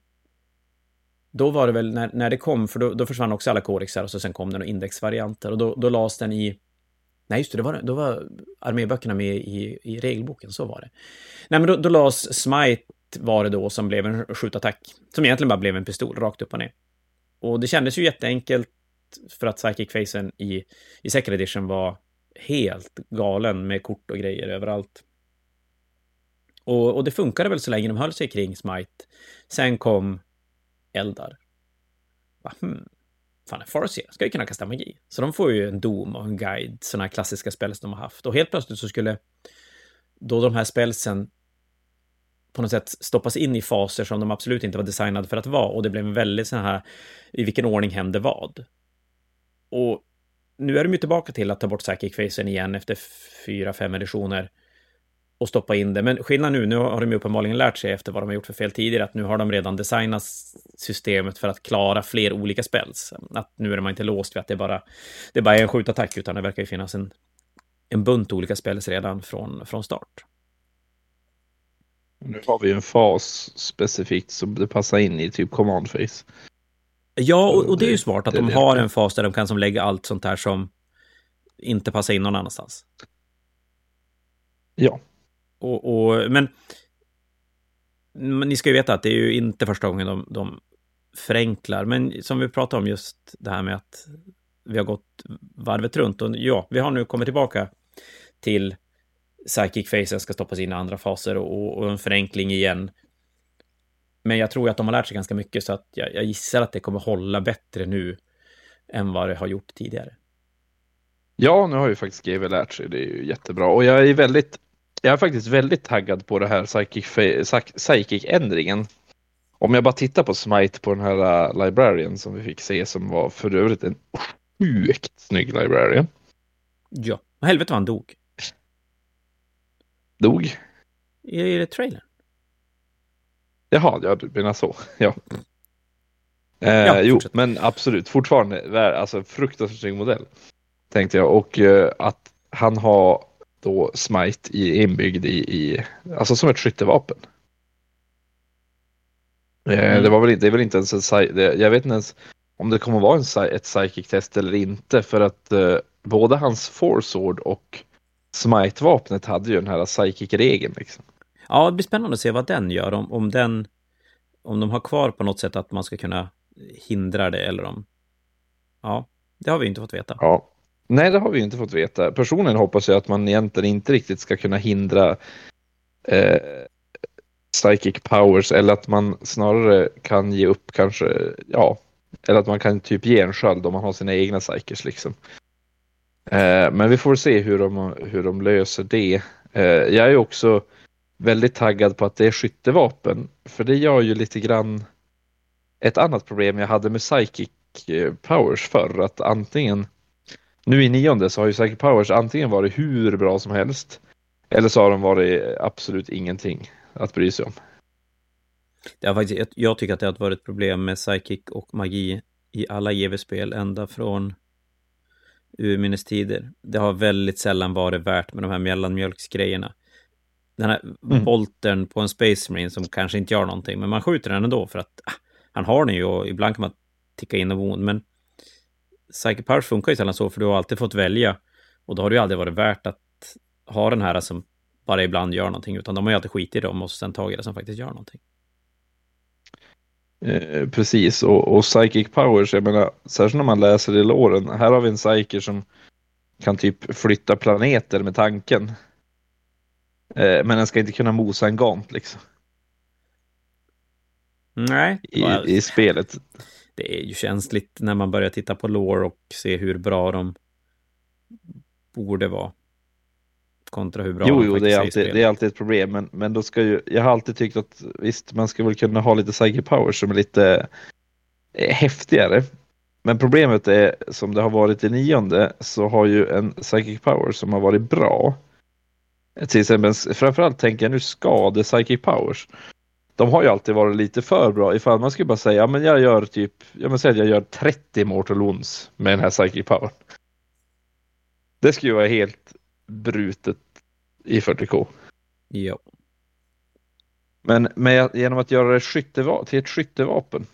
[SPEAKER 1] då var det väl när, när det kom, för då, då försvann också alla kodexar och så sen kom det några indexvarianter och då, då lades den i Nej, just det, det var, då var arméböckerna med i, i regelboken, så var det. Nej, men då, då lades Smite var det då som blev en skjutattack, som egentligen bara blev en pistol, rakt upp och ner. Och det kändes ju jätteenkelt för att Psychic Facen i, i Second Edition var helt galen med kort och grejer överallt. Och, och det funkade väl så länge de höll sig kring Smite. Sen kom Eldar. Va, hmm. Fan, en Farsia ska ju kunna kasta magi. Så de får ju en dom och en guide, sådana här klassiska spels de har haft. Och helt plötsligt så skulle då de här spelsen på något sätt stoppas in i faser som de absolut inte var designade för att vara. Och det blev en väldigt sån här, i vilken ordning hände vad? Och nu är de ju tillbaka till att ta bort psychic facen igen efter fyra, fem editioner och stoppa in det. Men skillnaden nu, nu har de ju uppenbarligen lärt sig efter vad de har gjort för fel tidigare, att nu har de redan designat systemet för att klara fler olika spells. Att nu är man inte låst vid att det bara det bara är en skjutattack, utan det verkar ju finnas en, en bunt olika spells redan från, från start.
[SPEAKER 2] Nu har vi en fas specifikt som det passar in i, typ command face.
[SPEAKER 1] Ja, och, och det är ju smart att de har en fas där de kan som lägga allt sånt här som inte passar in någon annanstans.
[SPEAKER 2] Ja.
[SPEAKER 1] Och, och men, men ni ska ju veta att det är ju inte första gången de, de förenklar. Men som vi pratade om just det här med att vi har gått varvet runt. Och ja, vi har nu kommit tillbaka till Psychic Faces ska stoppas in i andra faser och, och en förenkling igen. Men jag tror att de har lärt sig ganska mycket så att jag, jag gissar att det kommer hålla bättre nu än vad det har gjort tidigare.
[SPEAKER 2] Ja, nu har ju faktiskt GW lärt sig. Det är ju jättebra och jag är väldigt. Jag är faktiskt väldigt taggad på det här psychic-ändringen. Om jag bara tittar på Smite på den här uh, Librarian som vi fick se som var för övrigt en sjukt snygg Librarian.
[SPEAKER 1] Ja, helvete vad han dog.
[SPEAKER 2] Dog?
[SPEAKER 1] I, i det trailern?
[SPEAKER 2] Jaha, ja, du menar så. [laughs] Ja. Eh,
[SPEAKER 1] Ja,
[SPEAKER 2] jo, men absolut, fortfarande alltså, fruktansvärt snygg modell. Tänkte jag. Och eh, att han har då smite i, inbyggd i, i, alltså som ett skyttevapen. Eh,
[SPEAKER 1] Mm.
[SPEAKER 2] det, var väl, inte- det är väl inte ens en, jag vet inte ens om det kommer vara en, ett psychic test eller inte för att eh, både hans foresword och smite-vapnet hade ju den här psychic-regeln. Liksom.
[SPEAKER 1] Ja, det blir spännande att se vad den gör. Om, om den... Om de har kvar på något sätt att man ska kunna hindra det eller om... Ja, det har vi inte fått veta.
[SPEAKER 2] Ja. Nej, det har vi inte fått veta. Personligen hoppas jag att man egentligen inte riktigt ska kunna hindra eh, psychic powers eller att man snarare kan ge upp kanske, ja, eller att man kan typ ge en sköld om man har sina egna psykers liksom. Eh, men vi får se hur de, hur de löser det. Eh, jag är också väldigt taggad på att det är skyttevapen, för det gör ju lite grann ett annat problem jag hade med psychic eh, powers förr, att antingen nu i nionde så har ju Psychic Powers antingen varit hur bra som helst eller så har de varit absolut ingenting att bry sig om.
[SPEAKER 1] Det har faktiskt, jag- tycker att det har varit ett problem med psychic och magi i alla GV-spel ända från urminnes tider. Det har väldigt sällan varit värt med de här mellanmjölksgrejerna. Den här
[SPEAKER 2] Mm.
[SPEAKER 1] boltern på en Space Marine som kanske inte gör någonting, men man skjuter den ändå för att ah, han har den ju och ibland kan man ticka in en wound, men Psychic Powers funkar ju sällan så, för du har alltid fått välja och då har det ju aldrig varit värt att ha den här som bara ibland gör någonting, utan de har ju alltid skitit i dem och sen tagit det som faktiskt gör någonting.
[SPEAKER 2] Eh, precis, och, och Psychic Powers, jag menar, särskilt när man läser i låren, här har vi en Psyker som kan typ flytta planeter med tanken. Eh, men den ska inte kunna mosa en gant liksom
[SPEAKER 1] Nej,
[SPEAKER 2] i, i spelet.
[SPEAKER 1] Det är ju känsligt när man börjar titta på lore och se hur bra de borde vara. Kontra hur bra
[SPEAKER 2] Jo,
[SPEAKER 1] de
[SPEAKER 2] jo, det är, alltid,
[SPEAKER 1] spelet.
[SPEAKER 2] det är alltid ett problem, men, men då ska ju, jag har alltid tyckt att visst, man ska väl kunna ha lite Psychic Powers som är lite eh, häftigare. Men problemet är, som det har varit i nionde, så har ju en Psychic Power som har varit bra. Till exempel, framförallt tänker jag nu skade Psychic Powers. De har ju alltid varit lite för bra. Ifall man skulle bara säga, ja men jag gör typ, jag säga att jag gör 30 Mortal Wounds med den här Psychic Power. Det skulle ju vara helt brutet i 40K.
[SPEAKER 1] Ja.
[SPEAKER 2] Men med, genom att göra det skytteva- till ett skyttevapen.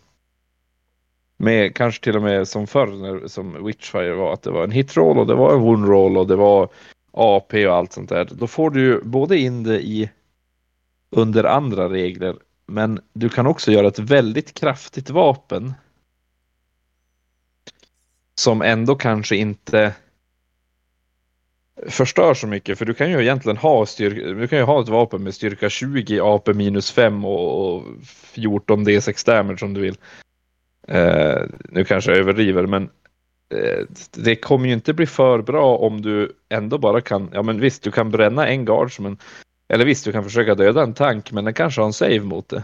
[SPEAKER 2] Med kanske till och med som förr när, som Witchfire var att det var en hitroll och det var en wound roll och det var AP och allt sånt där. Då får du ju både in det i under andra regler men du kan också göra ett väldigt kraftigt vapen. Som ändå kanske inte förstör så mycket för du kan ju egentligen ha styrka, du kan ju ha ett vapen med styrka 20, AP minus 5 och, 14 D6 damage om du vill. Eh, nu kanske jag överdriver men eh, det kommer ju inte bli för bra om du ändå bara kan, ja men visst du kan bränna en guard som en, eller visst du kan försöka döda en tank men den kanske har en save mot det.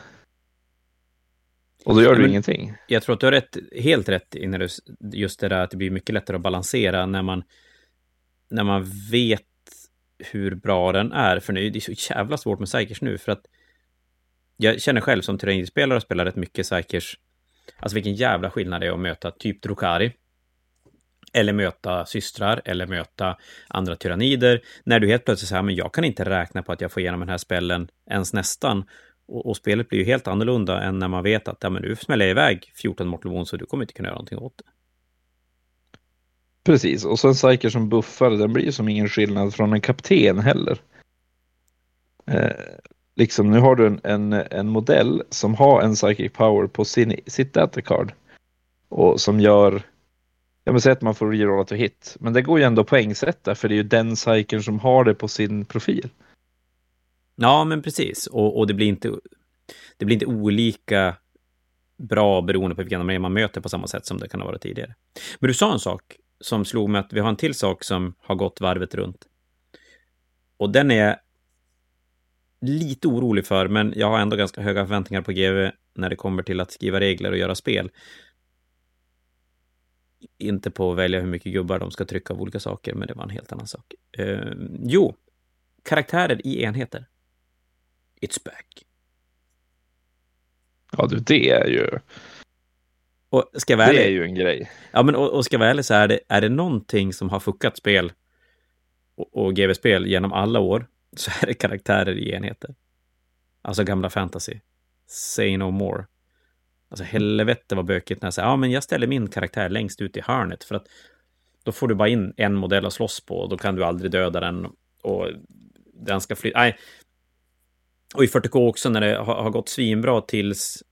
[SPEAKER 2] Och då gör du
[SPEAKER 1] men-
[SPEAKER 2] ingenting.
[SPEAKER 1] Jag tror att du har rätt, helt rätt i när du, just det där att det blir mycket lättare att balansera när man, när man vet hur bra den är. För nu, det är så jävla svårt med Psykers nu för att jag känner själv som terrängspelare och spelar rätt mycket Psykers. Alltså vilken jävla skillnad det är att möta typ Drukari. Eller möta systrar, eller möta andra tyrannider. När du helt plötsligt säger, men jag kan inte räkna på att jag får igenom den här spellen ens nästan. Och, och spelet blir ju helt annorlunda än när man vet att ja, men nu smäller jag iväg 14 Mortal Wounds och du kommer inte kunna göra någonting åt det.
[SPEAKER 2] Precis, och sen Psyker som buffar, den blir ju som ingen skillnad från en kapten heller. Eh, liksom, nu har du en, en, en modell som har en Psychic Power på sin, sitt datacard. Och som gör, jag vill säga att man får rerolla till hit. Men det går ju ändå att poängsätta för det är ju den cykeln som har det på sin profil.
[SPEAKER 1] Ja, men precis. Och, och det blir inte det blir inte olika bra beroende på vilken armé man möter på samma sätt som det kan ha varit tidigare. Men du sa en sak som slog mig att vi har en till sak som har gått varvet runt. Och den är jag lite orolig för, men jag har ändå ganska höga förväntningar på GV när det kommer till att skriva regler och göra spel. Inte på att välja hur mycket gubbar de ska trycka av olika saker, men det var en helt annan sak. Eh, jo, karaktärer i enheter. It's back.
[SPEAKER 2] Ja, du, det är ju...
[SPEAKER 1] Och ska jag vara
[SPEAKER 2] Det är
[SPEAKER 1] ärlig,
[SPEAKER 2] ju en grej.
[SPEAKER 1] ja, men, och, och ska jag vara ärlig så är det, är det någonting som har fuckat spel och, och GV-spel genom alla år så är det karaktärer i enheter. Alltså gamla fantasy. Say no more. Alltså helvete vad bökigt när jag säger, ja men jag ställer min karaktär längst ut i hörnet för att då får du bara in en modell att slåss på och då kan du aldrig döda den och den ska fly... Nej. Och i 40K också när det har, har gått svinbra tills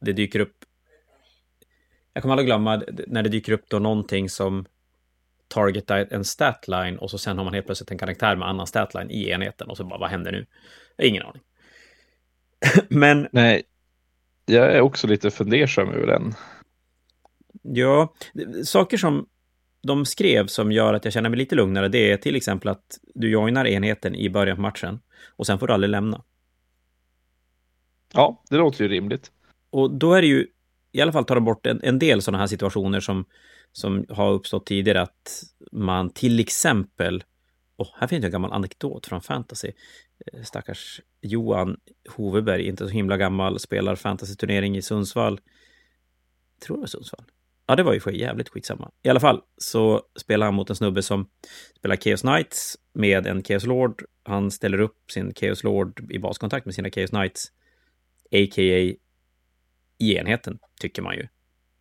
[SPEAKER 1] det dyker upp jag kommer aldrig glömma när det dyker upp då någonting som targetar en statline och så sen har man helt plötsligt en karaktär med annan statline i enheten och så bara vad händer nu? Ingen aning. [laughs] Men
[SPEAKER 2] Nej, jag är också lite fundersam över den.
[SPEAKER 1] ja, saker som de skrev som gör att jag känner mig lite lugnare, det är till exempel att du joinar enheten i början på matchen och sen får du aldrig lämna.
[SPEAKER 2] Ja, det låter ju rimligt.
[SPEAKER 1] Och då är det ju, i alla fall tar de bort en, en del sådana här situationer som, som har uppstått tidigare, att man till exempel, och här finns en gammal anekdot från fantasy, Eh, stackars Johan Hoveberg, inte så himla gammal, spelar fantasyturnering i Sundsvall. Jag tror det var Sundsvall. Ja, det var ju för jävligt skitsamma. I alla fall så spelar han mot en snubbe som spelar Chaos Knights med en Chaos Lord. Han ställer upp sin Chaos Lord i baskontakt med sina Chaos Knights, a.k.a. i enheten, tycker man ju,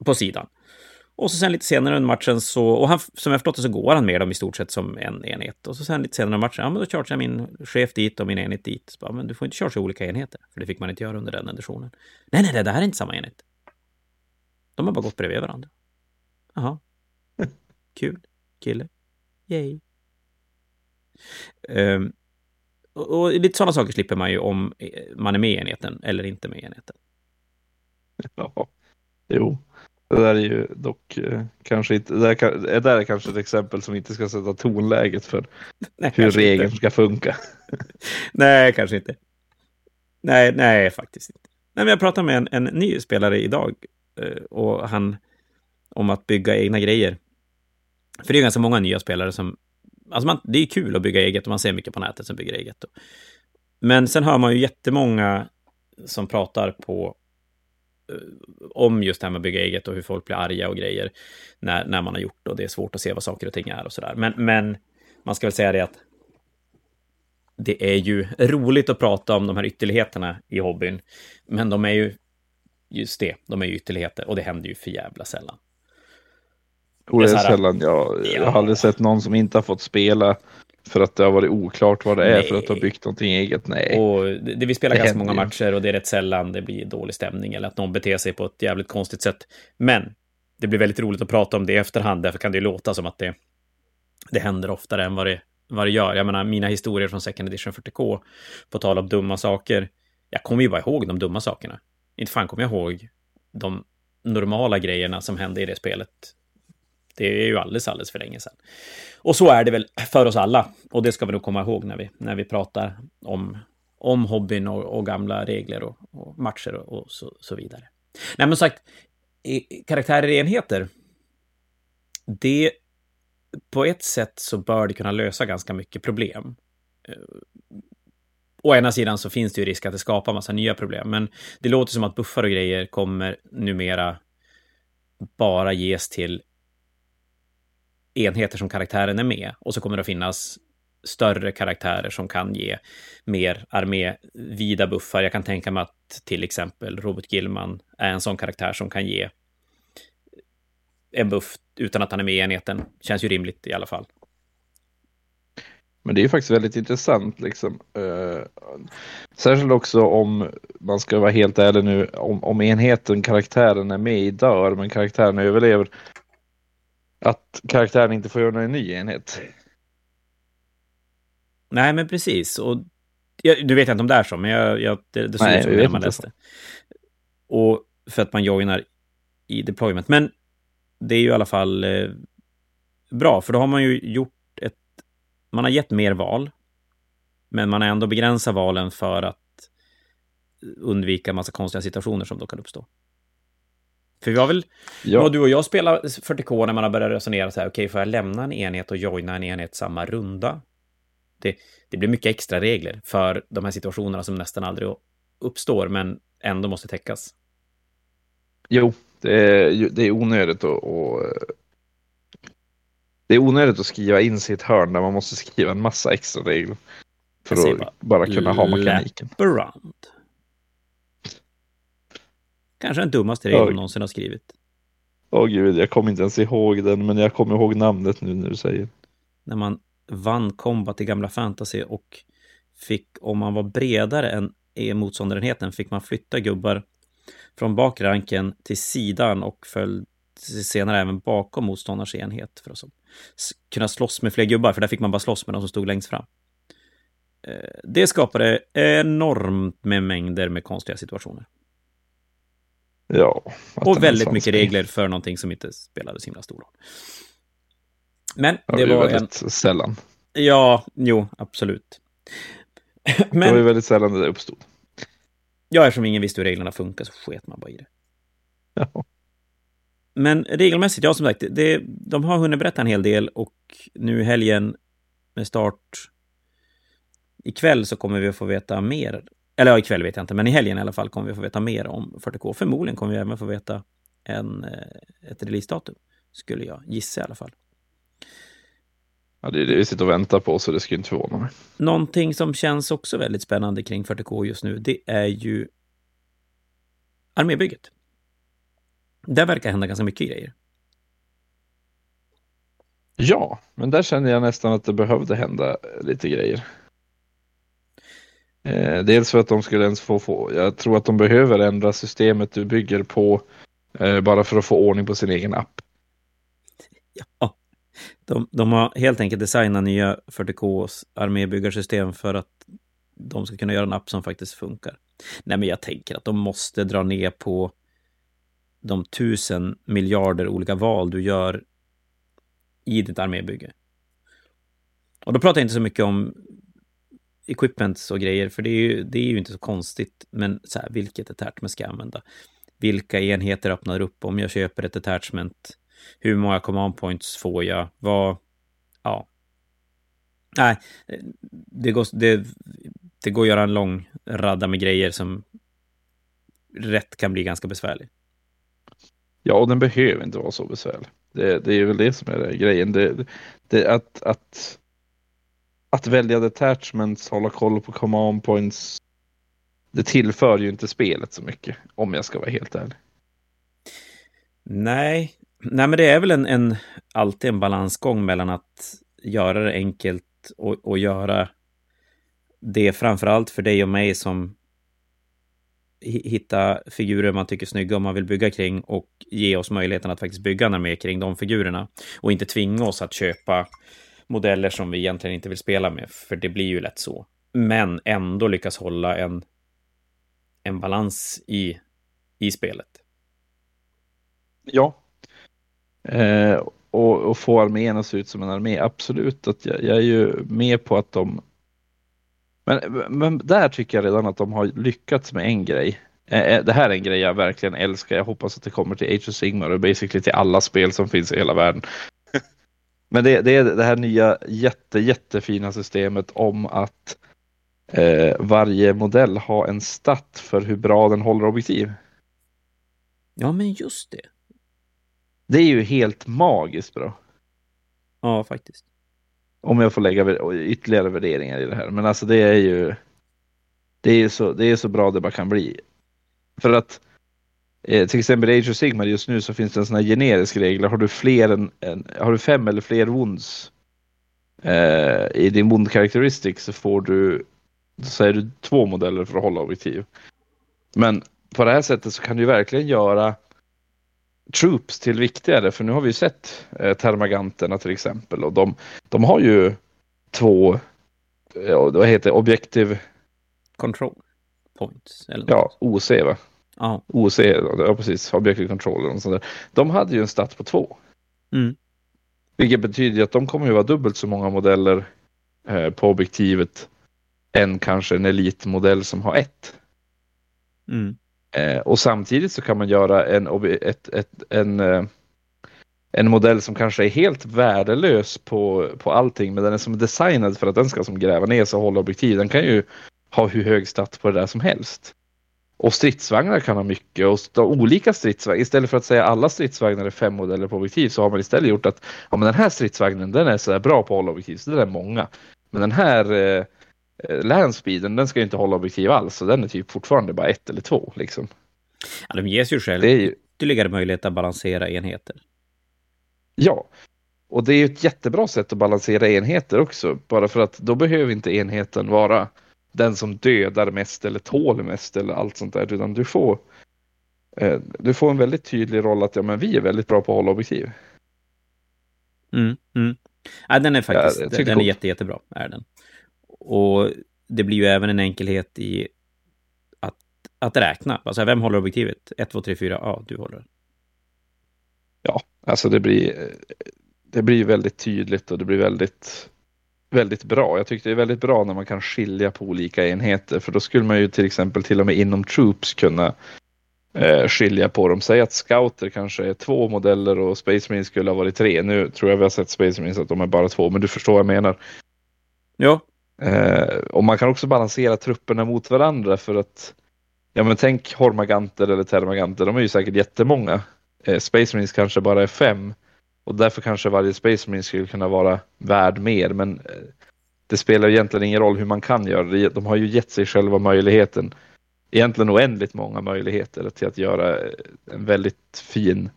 [SPEAKER 1] på sidan. Och så sen lite senare under matchen så, och han, som jag förstått det så går han med dem i stort sett som en enhet. Och så sen lite senare under matchen, ja men då chargear min chef dit och min enhet dit. Så bara, men du får inte chargea olika enheter, för det fick man inte göra under den editionen. Nej, nej, nej, det här är inte samma enhet. De har bara gått bredvid varandra. Jaha. [laughs] Kul. Kille. Yay. Um, och, och lite sådana saker slipper man ju om man är med i enheten eller inte med i enheten.
[SPEAKER 2] Ja, jo. Det där är ju dock eh, kanske inte, det där, kan, det där är kanske ett exempel som inte ska sätta tonläget för
[SPEAKER 1] Nej,
[SPEAKER 2] hur regeln
[SPEAKER 1] inte.
[SPEAKER 2] ska funka. [laughs]
[SPEAKER 1] Nej, kanske inte. Nej, nej, faktiskt inte. Nej, men jag pratade med en, en ny spelare idag eh, och han om att bygga egna grejer. För det är ganska många nya spelare som... Alltså man, det är kul att bygga eget och man ser mycket på nätet som bygger eget. Men sen hör man ju jättemånga som pratar på om just det här med att bygga eget och hur folk blir arga och grejer när, när man har gjort och det är svårt att se vad saker och ting är och sådär. Men, men man ska väl säga det att det är ju roligt att prata om de här ytterligheterna i hobbyn, men de är ju just det, de är ju ytterligheter och det händer ju för jävla sällan.
[SPEAKER 2] Och det är sällan jag, jag
[SPEAKER 1] Ja.
[SPEAKER 2] har aldrig sett någon som inte har fått spela för att det har varit oklart vad det är
[SPEAKER 1] Nej.
[SPEAKER 2] för att ha byggt någonting eget. Nej.
[SPEAKER 1] Och det, det, vi spelar
[SPEAKER 2] Det
[SPEAKER 1] ganska många matcher och det är rätt sällan det blir dålig stämning eller att någon beter sig på ett jävligt konstigt sätt. Men det blir väldigt roligt att prata om det i efterhand, därför kan det ju låta som att det, det händer oftare än vad det, vad det gör. Jag menar, mina historier från Second Edition 40K, på tal om dumma saker, jag kommer ju bara ihåg de dumma sakerna. Inte fan kommer jag ihåg de normala grejerna som hände i det spelet. Det är ju alldeles, alldeles för länge sedan. Och så är det väl för oss alla. Och det ska vi nog komma ihåg när vi, när vi pratar om, om hobbyn och, och gamla regler och, och matcher och, och så, så vidare. Nej, men sagt, karaktärer i enheter. Det, på ett sätt så bör det kunna lösa ganska mycket problem. Eh, å ena sidan så finns det ju risk att det skapar massa nya problem, men det låter som att buffar och grejer kommer numera bara ges till enheter som karaktären är med. Och så kommer det att finnas större karaktärer som kan ge mer armévida buffar. Jag kan tänka mig att till exempel Robert Gillman är en sån karaktär som kan ge en buff utan att han är med i enheten. Känns ju rimligt i alla fall.
[SPEAKER 2] Men det är ju faktiskt väldigt intressant liksom. Eh, särskilt också om man ska vara helt ärlig nu, om, om enheten karaktären är med i dör men karaktären överlever. Att karaktären inte får göra en ny enhet.
[SPEAKER 1] Nej, men precis. Och jag, du vet inte om det är så, men jag, jag, det, det såg ut som
[SPEAKER 2] jag
[SPEAKER 1] det när man läste. Och för att man joinar i deployment. Men det är ju i alla fall eh, bra, för då har man ju gjort ett... Man har gett mer val, men man har ändå begränsat valen för att undvika massa konstiga situationer som då kan uppstå. För vi har väl,
[SPEAKER 2] Ja,
[SPEAKER 1] och du och jag spelar 40K när man har börjat resonera så här, okej, får jag lämna en enhet och joina en enhet samma runda? Det, det blir mycket extra regler för de här situationerna som nästan aldrig uppstår, men ändå måste täckas.
[SPEAKER 2] Jo, det är, det är onödigt att, att det är onödigt att skriva in sitt hörn där man måste skriva en massa extra regler. För att bara, bara kunna ha mekaniken.
[SPEAKER 1] Around. Kanske den dummaste regeln jag någonsin har skrivit.
[SPEAKER 2] Åh gud, jag kommer inte ens ihåg den, men jag kommer ihåg namnet nu när du säger.
[SPEAKER 1] När man vann combat i gamla fantasy och fick, om man var bredare än motståndarenheten, fick man flytta gubbar från bakre ranken till sidan och föll senare även bakom motståndarens enhet för att kunna slåss med fler gubbar, för där fick man bara slåss med de som stod längst fram. Eh, det skapade enormt med mängder med konstiga situationer.
[SPEAKER 2] Ja.
[SPEAKER 1] Och väldigt mycket regler för någonting som inte spelade så himla stor roll. Men det,
[SPEAKER 2] det
[SPEAKER 1] var
[SPEAKER 2] väldigt en... sällan.
[SPEAKER 1] Ja, jo, absolut. [laughs]
[SPEAKER 2] Men... Det var ju väldigt sällan det där uppstod.
[SPEAKER 1] Ja, eftersom ingen visste hur reglerna funkar så sket man bara i det.
[SPEAKER 2] Ja.
[SPEAKER 1] Men regelmässigt, ja som sagt, det, de har hunnit berätta en hel del och nu helgen med start ikväll så kommer vi att få veta mer. Eller ja, ikväll vet jag inte, men i helgen i alla fall kommer vi få veta mer om 40K. Förmodligen kommer vi även få veta en, eh, ett releasedatum, skulle jag gissa i alla fall.
[SPEAKER 2] Ja, det är det vi sitter och väntar på, så det skulle inte förvåna mig.
[SPEAKER 1] Någonting som känns också väldigt spännande kring 40K just nu, det är ju armébygget. Där verkar hända ganska mycket grejer.
[SPEAKER 2] Ja, men där känner jag nästan att det behövde hända lite grejer. Eh, dels för att de skulle ens få, få, jag tror att de behöver ändra systemet du bygger på eh, bara för att få ordning på sin egen app.
[SPEAKER 1] Ja, de, de har helt enkelt designat nya 40Ks armébyggarsystem för att de ska kunna göra en app som faktiskt funkar. Nej, men jag tänker att de måste dra ner på de tusen miljarder olika val du gör i ditt armébygge. Och då pratar jag inte så mycket om equipments och grejer, för det är ju, det är ju inte så konstigt. Men så här, vilket attachment ska jag använda? Vilka enheter öppnar upp om jag köper ett attachment? Hur många command points får jag? Vad... Ja. Nej, det går, det, det går att göra en lång radda med grejer som rätt kan bli ganska besvärlig.
[SPEAKER 2] Ja, och den behöver inte vara så besvärlig. Det, det är väl det som är det, grejen. Det, det, att, att, att välja detachments, hålla koll på command points. Det tillför ju inte spelet så mycket, om jag ska vara helt ärlig.
[SPEAKER 1] Nej, Nej men det är väl en, en, alltid en balansgång mellan att göra det enkelt och, och göra det framför allt för dig och mig som hitta figurer man tycker är snygga och man vill bygga kring och ge oss möjligheten att faktiskt bygga en armé kring de figurerna. Och inte tvinga oss att köpa modeller som vi egentligen inte vill spela med, för det blir ju lätt så. Men ändå lyckas hålla en, en balans i, i spelet.
[SPEAKER 2] Ja. Eh, och, och få armén att se ut som en armé, absolut. Att jag, jag är ju med på att de men, men där tycker jag redan att de har lyckats med en grej. Eh, eh det här är en grej jag verkligen älskar. Jag hoppas att det kommer till Age of Sigmar och basically till alla spel som finns i hela världen. Men det, det, är det här nya jätte, jättefina systemet om att eh, varje modell har en stat för hur bra den håller objektiv.
[SPEAKER 1] Ja, men just det.
[SPEAKER 2] Det är ju helt magiskt bra.
[SPEAKER 1] Ja, faktiskt.
[SPEAKER 2] Om jag får lägga ytterligare värderingar i det här. Men alltså det är ju det är så, det är så bra det bara kan bli. För att eh, till exempel Age of Sigmar just nu så finns det en sån här generisk regel. Har du fler än, en, har du fem eller fler wounds eh, i din wound characteristic så får du så är du två modeller för att hålla objektiv. Men på det här sättet så kan du verkligen göra troops till viktigare, för nu har vi sett eh, termaganterna till exempel och de, de har ju två, ja, vad heter det, objektiv...
[SPEAKER 1] Control points? Eller
[SPEAKER 2] ja, OC va?
[SPEAKER 1] Ja.
[SPEAKER 2] OC, ja precis, objective control och sånt där. De hade ju en stat på två.
[SPEAKER 1] Mm.
[SPEAKER 2] Vilket betyder att de kommer ju vara dubbelt så många modeller eh, på objektivet än kanske en elitmodell som har ett.
[SPEAKER 1] Mm.
[SPEAKER 2] Eh, och samtidigt så kan man göra en, ett, ett, en, eh, en modell som kanske är helt värdelös på, på allting, men den är som designad för att den ska som gräva ner sig och hålla objektiv. Den kan ju ha hur hög stat på det där som helst. Och stridsvagnar kan ha mycket och olika stridsvagnar. Istället för att säga alla stridsvagnar är fem modeller på objektiv så har man istället gjort att ja, men den här stridsvagnen den är så bra på att hålla objektiv så den är många. Men den här eh, eh, landspeeden den ska ju inte hålla objektiv alls så den är typ fortfarande bara ett eller två liksom.
[SPEAKER 1] Ja, de ges ju själv
[SPEAKER 2] Det är ju,
[SPEAKER 1] ytterligare möjlighet att balansera enheter.
[SPEAKER 2] ja, och det är ju ett jättebra sätt att balansera enheter också. Bara för att då behöver inte enheten vara den som dödar mest eller tål mest eller allt sånt där. Utan du får, eh, du får en väldigt tydlig roll att ja, men vi är väldigt bra på att hålla objektiv.
[SPEAKER 1] Mm, mm. Ja, den är faktiskt,
[SPEAKER 2] tycker
[SPEAKER 1] den är jätte, jättebra, är den. Och det blir ju även en enkelhet i att, att räkna. Alltså, vem håller objektivet? 1, 2, 3, 4, ja, du håller.
[SPEAKER 2] Ja, alltså det blir, det blir väldigt tydligt och det blir väldigt, väldigt bra. Jag tyckte det är väldigt bra när man kan skilja på olika enheter för då skulle man ju till exempel till och med inom Troops kunna eh, skilja på dem. Säg att scouter kanske är två modeller och Space Marines skulle ha varit tre. Nu tror jag vi har sett Space Marines att de är bara två, men du förstår vad jag menar.
[SPEAKER 1] Ja,
[SPEAKER 2] Eh, och man kan också balansera trupperna mot varandra för att Ja men tänk Hormaganter eller Termaganter, de är ju säkert jättemånga. Eh, Space Marines kanske bara är fem. Och därför kanske varje Space Marine skulle kunna vara värd mer. Men eh, det spelar egentligen ingen roll hur man kan göra det. De har ju gett sig själva möjligheten. Egentligen oändligt många möjligheter till att göra eh, en väldigt fin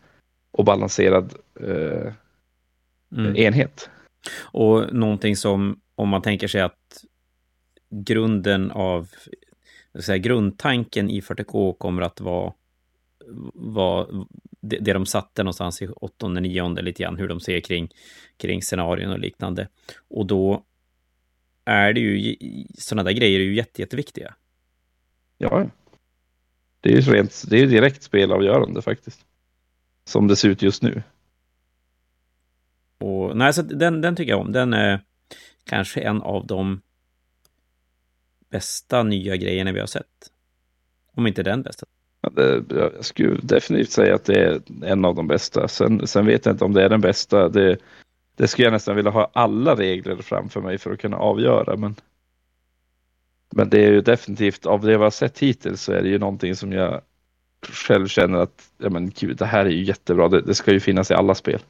[SPEAKER 2] och balanserad eh,
[SPEAKER 1] mm.
[SPEAKER 2] enhet.
[SPEAKER 1] Och någonting som, om man tänker sig att grunden av, säga, grundtanken i 40K kommer att vara, vara det, det de satte någonstans i åttonde, nionde lite grann, hur de ser kring, kring scenarion och liknande. Och då är det ju, sådana där grejer är ju jätte, jätteviktiga.
[SPEAKER 2] Ja, det är ju rent, det är direkt spelavgörande faktiskt. Som det ser ut just nu.
[SPEAKER 1] Och nej, så den, den tycker jag om. Den är kanske en av de bästa nya grejerna vi har sett. Om inte den bästa.
[SPEAKER 2] Det, jag skulle definitivt säga att det är en av de bästa. Sen, sen vet jag inte om det är den bästa. Det, det skulle jag nästan vilja ha alla regler framför mig för att kunna avgöra. Men, men det är ju definitivt, av det jag har sett hittills så är det ju någonting som jag själv känner att ja, men, gud, det här är ju jättebra. Det, det ska ju finnas i alla spel.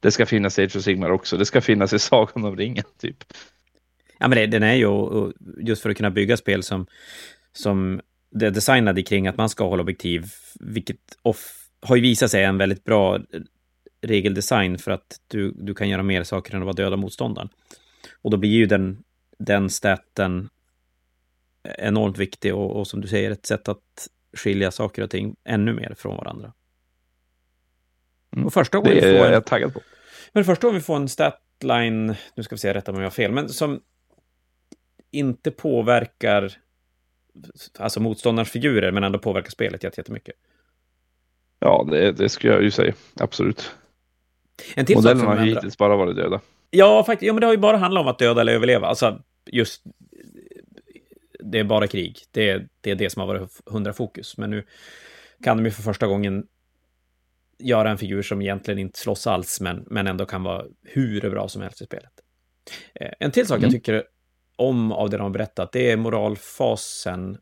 [SPEAKER 2] Det ska finnas i Age of Sigmar också. Det ska finnas i Sagan om ringen, typ.
[SPEAKER 1] Ja, men det, den är ju just för att kunna bygga spel som, som det är designade kring att man ska hålla objektiv, vilket off, har ju visat sig en väldigt bra regeldesign för att du, du kan göra mer saker än att vara döda motståndaren. Och då blir ju den, den staten enormt viktig och, och som du säger ett sätt att skilja saker och ting ännu mer från varandra.
[SPEAKER 2] Mm.
[SPEAKER 1] Och första gången
[SPEAKER 2] Det
[SPEAKER 1] vi
[SPEAKER 2] är
[SPEAKER 1] får en,
[SPEAKER 2] jag taggad på.
[SPEAKER 1] men första gången vi får en statline, nu ska vi se, rätta om jag har fel, men som inte påverkar alltså motståndarens figurer, men ändå påverkar spelet jättemycket.
[SPEAKER 2] Ja, det, det skulle jag ju säga. Absolut.
[SPEAKER 1] En till
[SPEAKER 2] Modellerna har ju hittills bara varit döda.
[SPEAKER 1] Ja, faktiskt. Ja, men det har ju bara handlat om att döda eller överleva. Alltså, just... Det är bara krig. Det är, det är det som har varit hundra fokus. Men nu kan de ju för första gången göra en figur som egentligen inte slåss alls, men, men ändå kan vara hur bra som helst i spelet. Eh, En till sak
[SPEAKER 2] Mm.
[SPEAKER 1] jag tycker om av det de har berättat, det är moralfasen,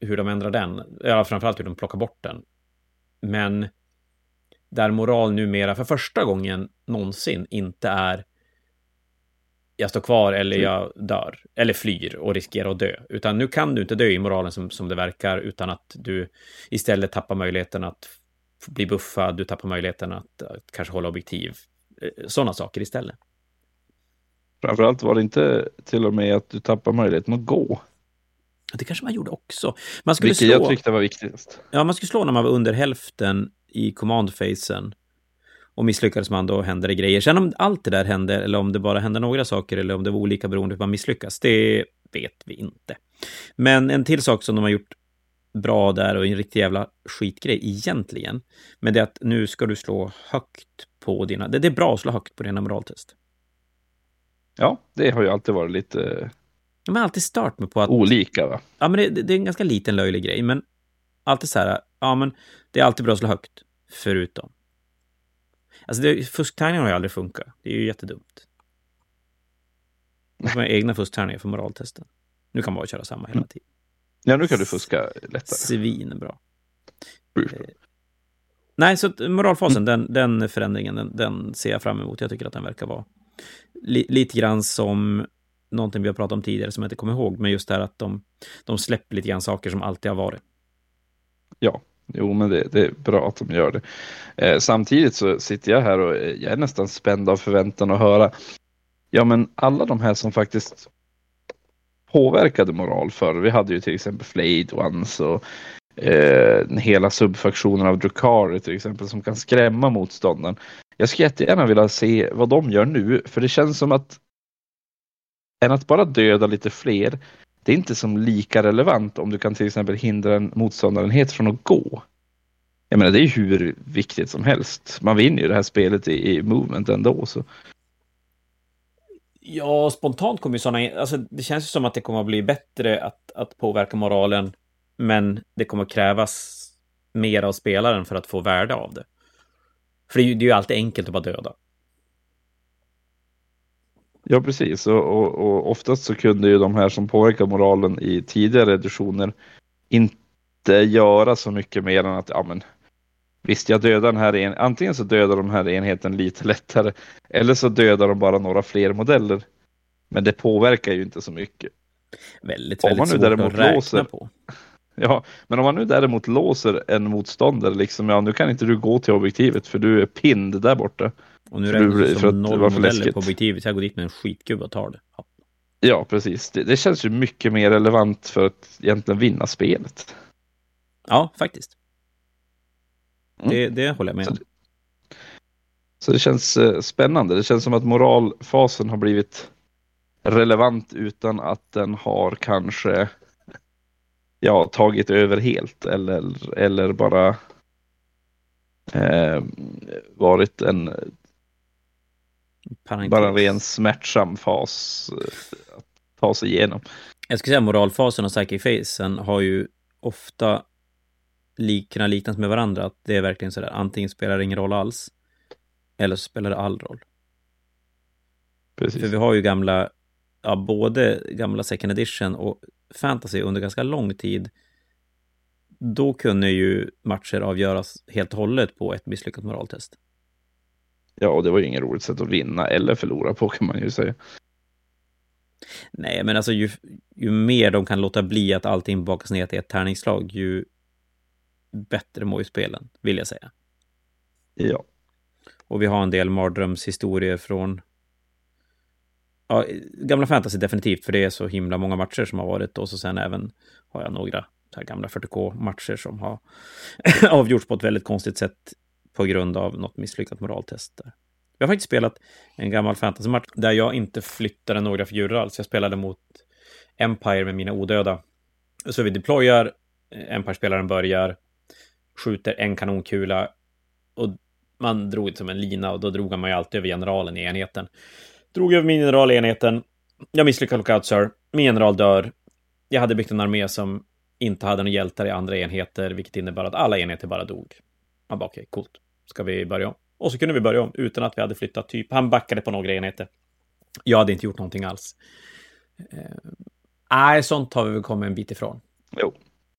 [SPEAKER 1] hur de ändrar den. Ja, framförallt hur de plockar bort den. Men där moral numera för första gången någonsin inte är jag står kvar eller jag dör, eller flyr och riskerar att dö. Utan nu kan du inte dö i moralen som, som det verkar, utan att du istället tappar möjligheten att bli buffad, du tappar möjligheten att, att kanske hålla objektiv. Sådana saker istället.
[SPEAKER 2] Framförallt var det inte till och med att du tappar möjligheten att gå.
[SPEAKER 1] Det kanske man gjorde också. Man skulle
[SPEAKER 2] Vilket
[SPEAKER 1] slå...
[SPEAKER 2] jag tyckte var viktigast.
[SPEAKER 1] Ja, man skulle slå när man var under hälften i command-phasen. Och misslyckades man, då hände det grejer. Sen om allt det där hände, eller om det bara hände några saker, eller om det var olika beroende på hur man misslyckas, det vet vi inte. Men en till sak som de har gjort bra där och en riktig jävla skitgrej egentligen, men det är att nu ska du slå högt på dina... Det det är bra att slå högt på dina moraltest.
[SPEAKER 2] Ja, det har ju alltid varit lite
[SPEAKER 1] De har alltid stört mig på att...
[SPEAKER 2] olika. Va?
[SPEAKER 1] Ja, men det, det är en ganska liten löjlig grej, men alltid så här, ja men det är alltid bra att slå högt, förutom. Alltså, det, fusktärningar har ju aldrig funkat. Det är ju jättedumt. Man får ha egna fusktärningar för moraltesten. Nu kan man bara köra samma hela tiden.
[SPEAKER 2] Ja, nu kan du fuska lättare.
[SPEAKER 1] Svinbra. Eh, nej, så moralfasen, mm. den, den förändringen, den, den, ser jag fram emot. Jag tycker att den verkar vara li, lite grann som någonting vi har pratat om tidigare som jag inte kommer ihåg, men just det här att de, de släpper lite grann saker som alltid har varit.
[SPEAKER 2] Ja, jo, men det, det är bra att de gör det. Eh, samtidigt så sitter jag här och eh, jag är nästan spänd av förväntan att höra. Ja, men alla de här som faktiskt påverkade moral förr. Vi hade ju till exempel Flayed Ones och eh, hela subfaktionen av Drukari till exempel som kan skrämma motståndaren. Jag skulle jättegärna vilja se vad de gör nu, för det känns som att än att bara döda lite fler, det är inte som lika relevant om du kan till exempel hindra en motståndarenhet från att gå. Jag menar, det är hur viktigt som helst. Man vinner ju det här spelet i, i movement ändå. Så.
[SPEAKER 1] Ja, spontant kommer ju sådana... Alltså, det känns ju som att det kommer att bli bättre att, att påverka moralen, men det kommer att krävas mer av spelaren för att få värde av det. För det är ju, det är ju alltid enkelt att bara döda.
[SPEAKER 2] Ja, precis. Och, och, och, oftast så kunde ju de här som påverkar moralen i tidigare editioner inte göra så mycket mer än att, ja men visst, jag dödar den här en antingen så dödar de här enheten lite lättare eller så dödar de bara några fler modeller. Men det påverkar ju inte så mycket.
[SPEAKER 1] Väldigt, väldigt man nu svårt däremot att räkna låser, på. [laughs]
[SPEAKER 2] Ja, men om man nu däremot låser en motståndare, liksom, ja nu kan inte du gå till objektivet för du är pind där borta.
[SPEAKER 1] Och nu är det som noll modeller på objektivet, jag går dit med en skitgubbe och tar det. Ja,
[SPEAKER 2] ja precis. Det, det, känns ju mycket mer relevant för att egentligen vinna spelet.
[SPEAKER 1] Ja, faktiskt. Mm. Det, det håller jag med om.
[SPEAKER 2] Så det känns eh, spännande. Det känns som att moralfasen har blivit relevant utan att den har kanske ja, tagit över helt eller, eller bara eh, varit en Parentes. bara en ren smärtsam fas eh, att ta sig igenom.
[SPEAKER 1] Jag skulle säga moralfasen och psychic facen har ju ofta lik, kunnat liknas med varandra. Att det är verkligen sådär, antingen spelar det ingen roll alls eller så spelar det all roll. Precis. För vi har ju gamla, ja, både gamla second edition och fantasy under ganska lång tid. Då kunde ju matcher avgöras helt och hållet på ett misslyckat moraltest.
[SPEAKER 2] Ja, och det var ju inget roligt sätt att vinna eller förlora på kan man ju säga.
[SPEAKER 1] Nej, men alltså ju, ju mer de kan låta bli att allting bakas ner till ett tärningsslag, ju bättre mår ju spelen, vill jag säga.
[SPEAKER 2] Ja.
[SPEAKER 1] Och vi har en del mardrömshistorier från ja, gamla fantasy definitivt, för det är så himla många matcher som har varit. Och så sen även har jag några så gamla 40K-matcher som har [laughs] avgjorts på ett väldigt konstigt sätt på grund av något misslyckat moraltest. Där. Jag har faktiskt spelat en gammal fantasy-match där jag inte flyttade några figurer alls. Jag spelade mot Empire med mina odöda. Så vi deployar, eh, Empire-spelaren börjar, skjuter en kanonkula och man drog som en lina och då drog man ju alltid över generalen i enheten. Drog över min general i enheten. Jag misslyckades lockout, sir. Min general dör. Jag hade byggt en armé som inte hade några hjältar i andra enheter, vilket innebar att alla enheter bara dog. Man bara, okej, okay, coolt. Ska vi börja om? Och så kunde vi börja om utan att vi hade flyttat typ. Han backade på några enheter. Jag hade inte gjort någonting alls. Eh, nej, sånt har vi väl kommit en bit ifrån.
[SPEAKER 2] Jo,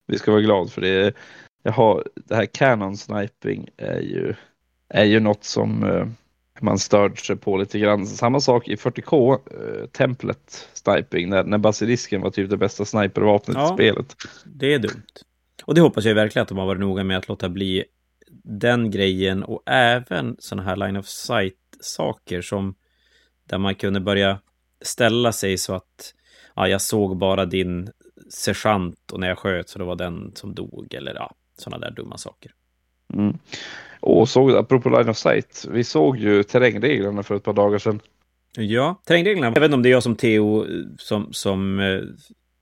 [SPEAKER 2] vi ska vara glada för det. Jag har, det här Canon Sniping är ju, är ju något som eh, man störde sig på lite grann. Samma sak i 40K, eh, templet sniping, när, när basilisken var typ det bästa snipervapnet ja, i spelet.
[SPEAKER 1] Det är dumt. Och det hoppas jag verkligen att de har varit noga med att låta bli den grejen och även sådana här line of sight-saker som där man kunde börja ställa sig så att ja, jag såg bara din sergeant och när jag sköt så det var den som dog eller ja, sådana där dumma saker.
[SPEAKER 2] Mm. Och såg, apropå line of sight, vi såg ju terrängreglerna för ett par dagar sedan.
[SPEAKER 1] Ja, terrängreglerna. Jag vet inte om det är jag som Theo som, som... Eh,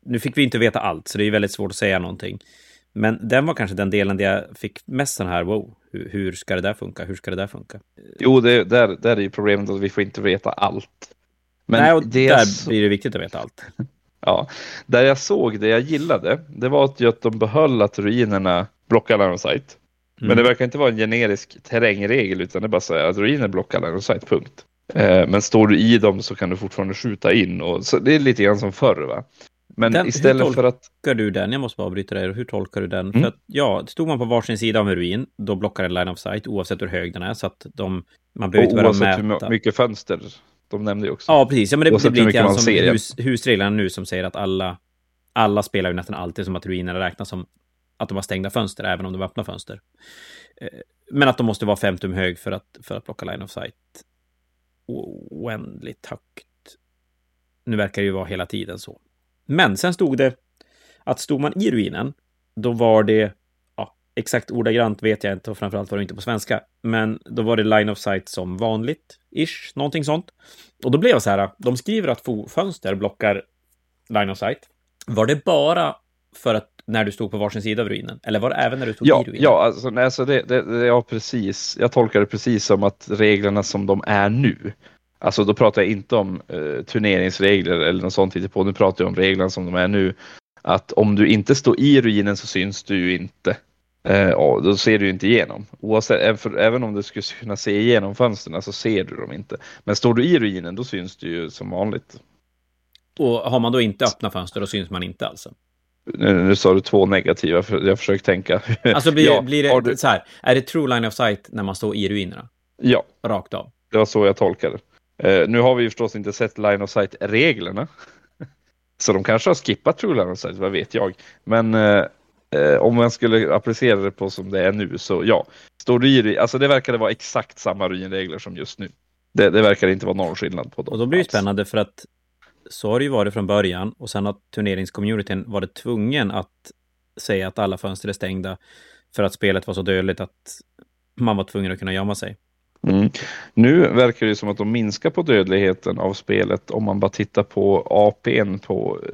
[SPEAKER 1] nu fick vi inte veta allt, så det är väldigt svårt att säga någonting. Men den var kanske den delen där jag fick mest sån här, wow, hur, hur ska det där funka? Hur ska det där funka?
[SPEAKER 2] Jo, det, där, där är ju problemet att vi får inte veta allt.
[SPEAKER 1] Men Nej, och det där så... blir det viktigt att veta allt. [laughs]
[SPEAKER 2] ja, där jag såg det jag gillade, det var att de behöll att ruinerna blockar line of sight. Mm. Men det verkar inte vara en generisk terrängregel utan det är bara så att ruiner blockar line of sight, punkt. Eh, men står du i dem så kan du fortfarande skjuta in och så det är lite grann som förr va. Men
[SPEAKER 1] Den- hur
[SPEAKER 2] istället för att...
[SPEAKER 1] tolkar du den? Jag måste bara avbryta dig. Hur tolkar du den?
[SPEAKER 2] Mm.
[SPEAKER 1] För att, ja, stod man på varsin sida av en ruin, då blockar det line of sight oavsett hur hög den är. Så att de, man behöver inte bara
[SPEAKER 2] oavsett hur
[SPEAKER 1] mäta.
[SPEAKER 2] my- mycket fönster, de nämnde också.
[SPEAKER 1] Ja, precis. Ja, men det,
[SPEAKER 2] Oavsett
[SPEAKER 1] det blir
[SPEAKER 2] hur
[SPEAKER 1] lite grann som hus, husreglerna nu som säger att alla, alla spelar ju nästan alltid som att ruinerna räknas som att de har stängda fönster, även om de har öppna fönster. Eh, men att de måste vara fem tum hög för att, för att plocka line of sight oändligt högt. Nu verkar det ju vara hela tiden så. Men sen stod det att stod man i ruinen, då var det, ja, exakt ordagrant vet jag inte och framförallt var det inte på svenska, men då var det line of sight som vanligt, ish, någonting sånt. Och då blev jag så här, de skriver att fönster blockar line of sight. Var det bara för att när du stod på varsin sida av ruinen? Eller var det även när du stod
[SPEAKER 2] Ja,
[SPEAKER 1] i ruinen?
[SPEAKER 2] ja alltså, nej, alltså det, det, det, ja, precis. Jag tolkar det precis som att reglerna som de är nu. Alltså då pratar jag inte om eh, turneringsregler eller något sånt på. Nu pratar jag om reglerna som de är nu. Att om du inte står i ruinen så syns du inte. Eh, då ser du inte igenom. Oavsett, även för, även om du skulle kunna se igenom fönstren så ser du dem inte. Men står du i ruinen då syns du ju som vanligt.
[SPEAKER 1] Och har man då inte öppna fönster, då syns man inte alltså.
[SPEAKER 2] Nu, nu sa du två negativa, för jag försöker tänka. [laughs]
[SPEAKER 1] Alltså blir,
[SPEAKER 2] Ja,
[SPEAKER 1] blir det
[SPEAKER 2] du-
[SPEAKER 1] så här, är det true line of sight när man står i ruinerna?
[SPEAKER 2] Ja,
[SPEAKER 1] Rakt av.
[SPEAKER 2] Det var så jag tolkade det. Eh, nu har vi ju förstås inte sett line of sight-reglerna. [laughs] Så de kanske har skippat true line of sight, vad vet jag. Men eh, eh, om man skulle applicera det på som det är nu så ja. Står du i det, alltså det verkade vara exakt samma ruinregler som just nu. Det, det verkar inte vara någon skillnad på dem.
[SPEAKER 1] Och då blir det
[SPEAKER 2] alls.
[SPEAKER 1] spännande för att så har det ju varit från början och sen har turneringscommunityn varit tvungen att säga att alla fönster är stängda för att spelet var så dödligt att man var tvungen att kunna gömma sig.
[SPEAKER 2] Mm. Nu verkar det som att de minskar på dödligheten av spelet om man bara tittar på APn på eh,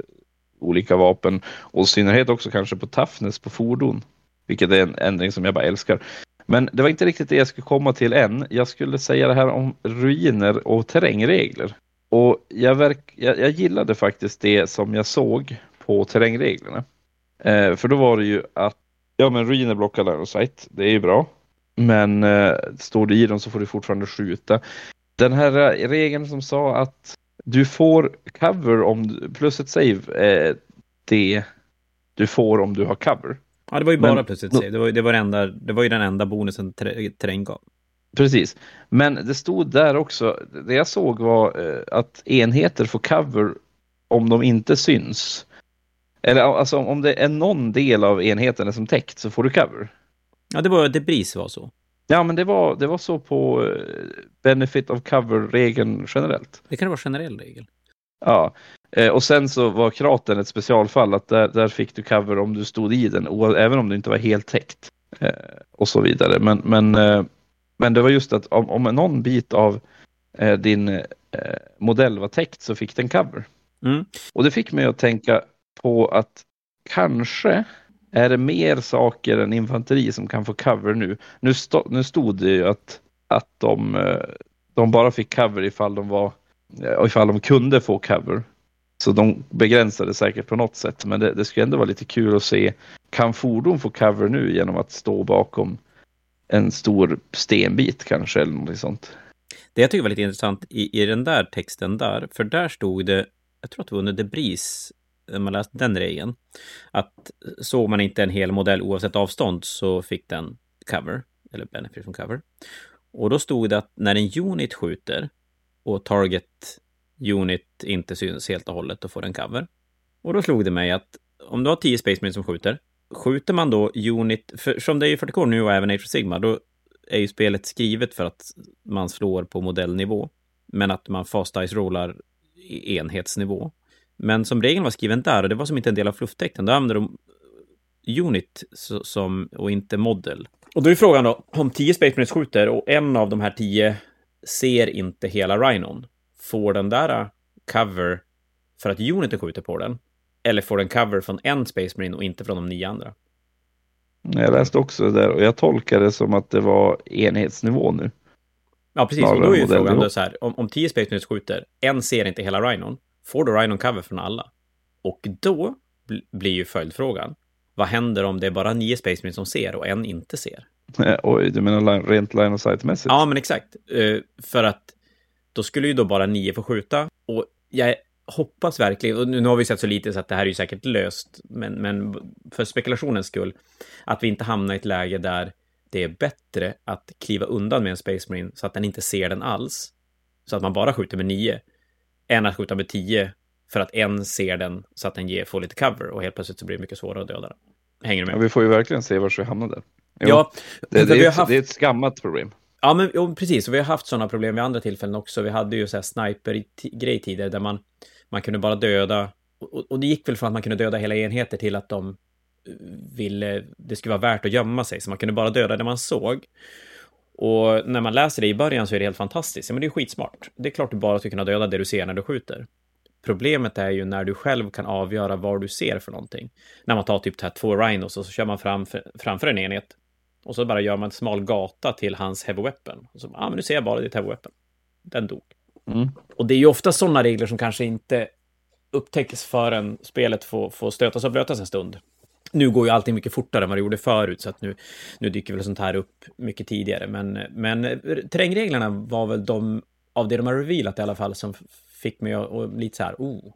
[SPEAKER 2] olika vapen och i synnerhet också kanske på toughness på fordon. Vilket är en ändring som jag bara älskar. Men det var inte riktigt det jag skulle komma till än. Jag skulle säga det här om ruiner och terrängregler. Och jag, verk, jag, jag gillade faktiskt det som jag såg på terrängreglerna. Eh, för då var det ju att ja, men ruiner blockar sight. Det är ju bra. Men eh, står du i dem så får du fortfarande skjuta. Den här regeln som sa att du får cover om du, plus ett save eh, det du får om du har cover.
[SPEAKER 1] Ja, det var ju
[SPEAKER 2] Men-
[SPEAKER 1] bara plötsligt save. Det var, det, var enda, det var ju den enda bonusen terräng gav.
[SPEAKER 2] Precis. Men det stod där också, det jag såg var eh, att enheter får cover om de inte syns. Eller alltså om det är någon del av enheten som täckt så får du cover.
[SPEAKER 1] Ja, det var debris var så.
[SPEAKER 2] Ja, men det var, det var så på eh, benefit of cover-regeln generellt.
[SPEAKER 1] Det kan vara generell regel.
[SPEAKER 2] Ja, eh, och sen så var kraten ett specialfall att där, där fick du cover om du stod i den, även om du inte var helt täckt. Och så vidare. Men, men, men det var just att om, om någon bit av eh, din eh, modell var täckt så fick den cover.
[SPEAKER 1] Mm.
[SPEAKER 2] Och det fick mig att tänka på att kanske är det mer saker än infanteri som kan få cover nu. Nu, stå, nu stod det ju att, att de, eh, de bara fick cover ifall de var eh, ifall de kunde få cover. Så de begränsade säkert på något sätt. Men det, det skulle ändå vara lite kul att se. Kan fordon få cover nu genom att stå bakom en stor stenbit kanske eller något sånt?
[SPEAKER 1] Det jag tycker var lite intressant i, i den där texten där, för där stod det, jag tror att det var under debris, när man läste den regeln, att såg man inte en hel modell oavsett avstånd så fick den cover, eller benefit from cover. Och då stod det att när en unit skjuter och target unit inte syns helt och hållet, då får den cover. Och då slog det mig att om du har 10 Space Marines som skjuter, skjuter man då unit, för som det är i 40K nu och även Age of Sigma, då är ju spelet skrivet för att man slår på modellnivå, men att man fast dice rollar i enhetsnivå. Men som regeln var skriven där, och det var som inte en del av flufftexten, då använder de unit som, och inte model. Och då är frågan då, om tio Space Marines skjuter och en av de här tio ser inte hela Rhinon, får den där äh, cover för att uniten skjuter på den? Eller får den cover från en Space Marine och inte från de nio andra?
[SPEAKER 2] Jag läste också det där och jag tolkade det som att det var enhetsnivå nu.
[SPEAKER 1] Ja, precis. Och
[SPEAKER 2] Snarare
[SPEAKER 1] då är ju frågan då så här, om, om 10 Space Marines skjuter, en ser inte hela Rhinon, får då Rhinon cover från alla? Och då bl- blir ju följdfrågan, vad händer om det är bara nio Space Marines som ser och en inte ser? [laughs]
[SPEAKER 2] Eh, Oj, du menar rent line of sight-mässigt?
[SPEAKER 1] Ja, men exakt. Eh, för att då skulle ju då bara nio få skjuta. Och jag hoppas verkligen, och nu har vi sett så lite så att det här är ju säkert löst, men, men för spekulationens skull, att vi inte hamnar i ett läge där det är bättre att kliva undan med en Space Marine så att den inte ser den alls, så att man bara skjuter med nio, än att skjuta med tio för att en ser den så att den ger, får lite cover och helt plötsligt så blir det mycket svårare att döda den. Hänger du med?
[SPEAKER 2] Ja, vi får ju verkligen se var vi hamnar där.
[SPEAKER 1] Jo, ja,
[SPEAKER 2] det, det, är ett, haft... det är ett gammalt problem.
[SPEAKER 1] Ja, men jo, precis. Och vi har haft sådana problem vid andra tillfällen också. Vi hade ju så här sniper-grej tidigare där man, man kunde bara döda. Och, och, det gick väl från att man kunde döda hela enheter till att de eh, ville, det skulle vara värt att gömma sig. Så man kunde bara döda det man såg. Och när man läser det i början så är det helt fantastiskt. Ja, men det är skitsmart. Det är klart du bara ska kunna döda det du ser när du skjuter. Problemet är ju när du själv kan avgöra vad du ser för någonting. När man tar typ två rhinos och så kör man framför, framför en enhet. Och så bara gör man en smal gata till hans heavy weapon. Och så, ja ah, men nu ser jag bara ditt heavy weapon. Den dog. Mm. Och det är ju ofta sådana regler som kanske inte upptäcks förrän spelet får, får stötas och blötas en stund. Nu går ju allting mycket fortare än vad det gjorde förut, så att nu, nu dyker väl sånt här upp mycket tidigare. Men, men eh, terrängreglerna var väl de, av det de har revealat i alla fall, som fick mig att och lite så här, oh,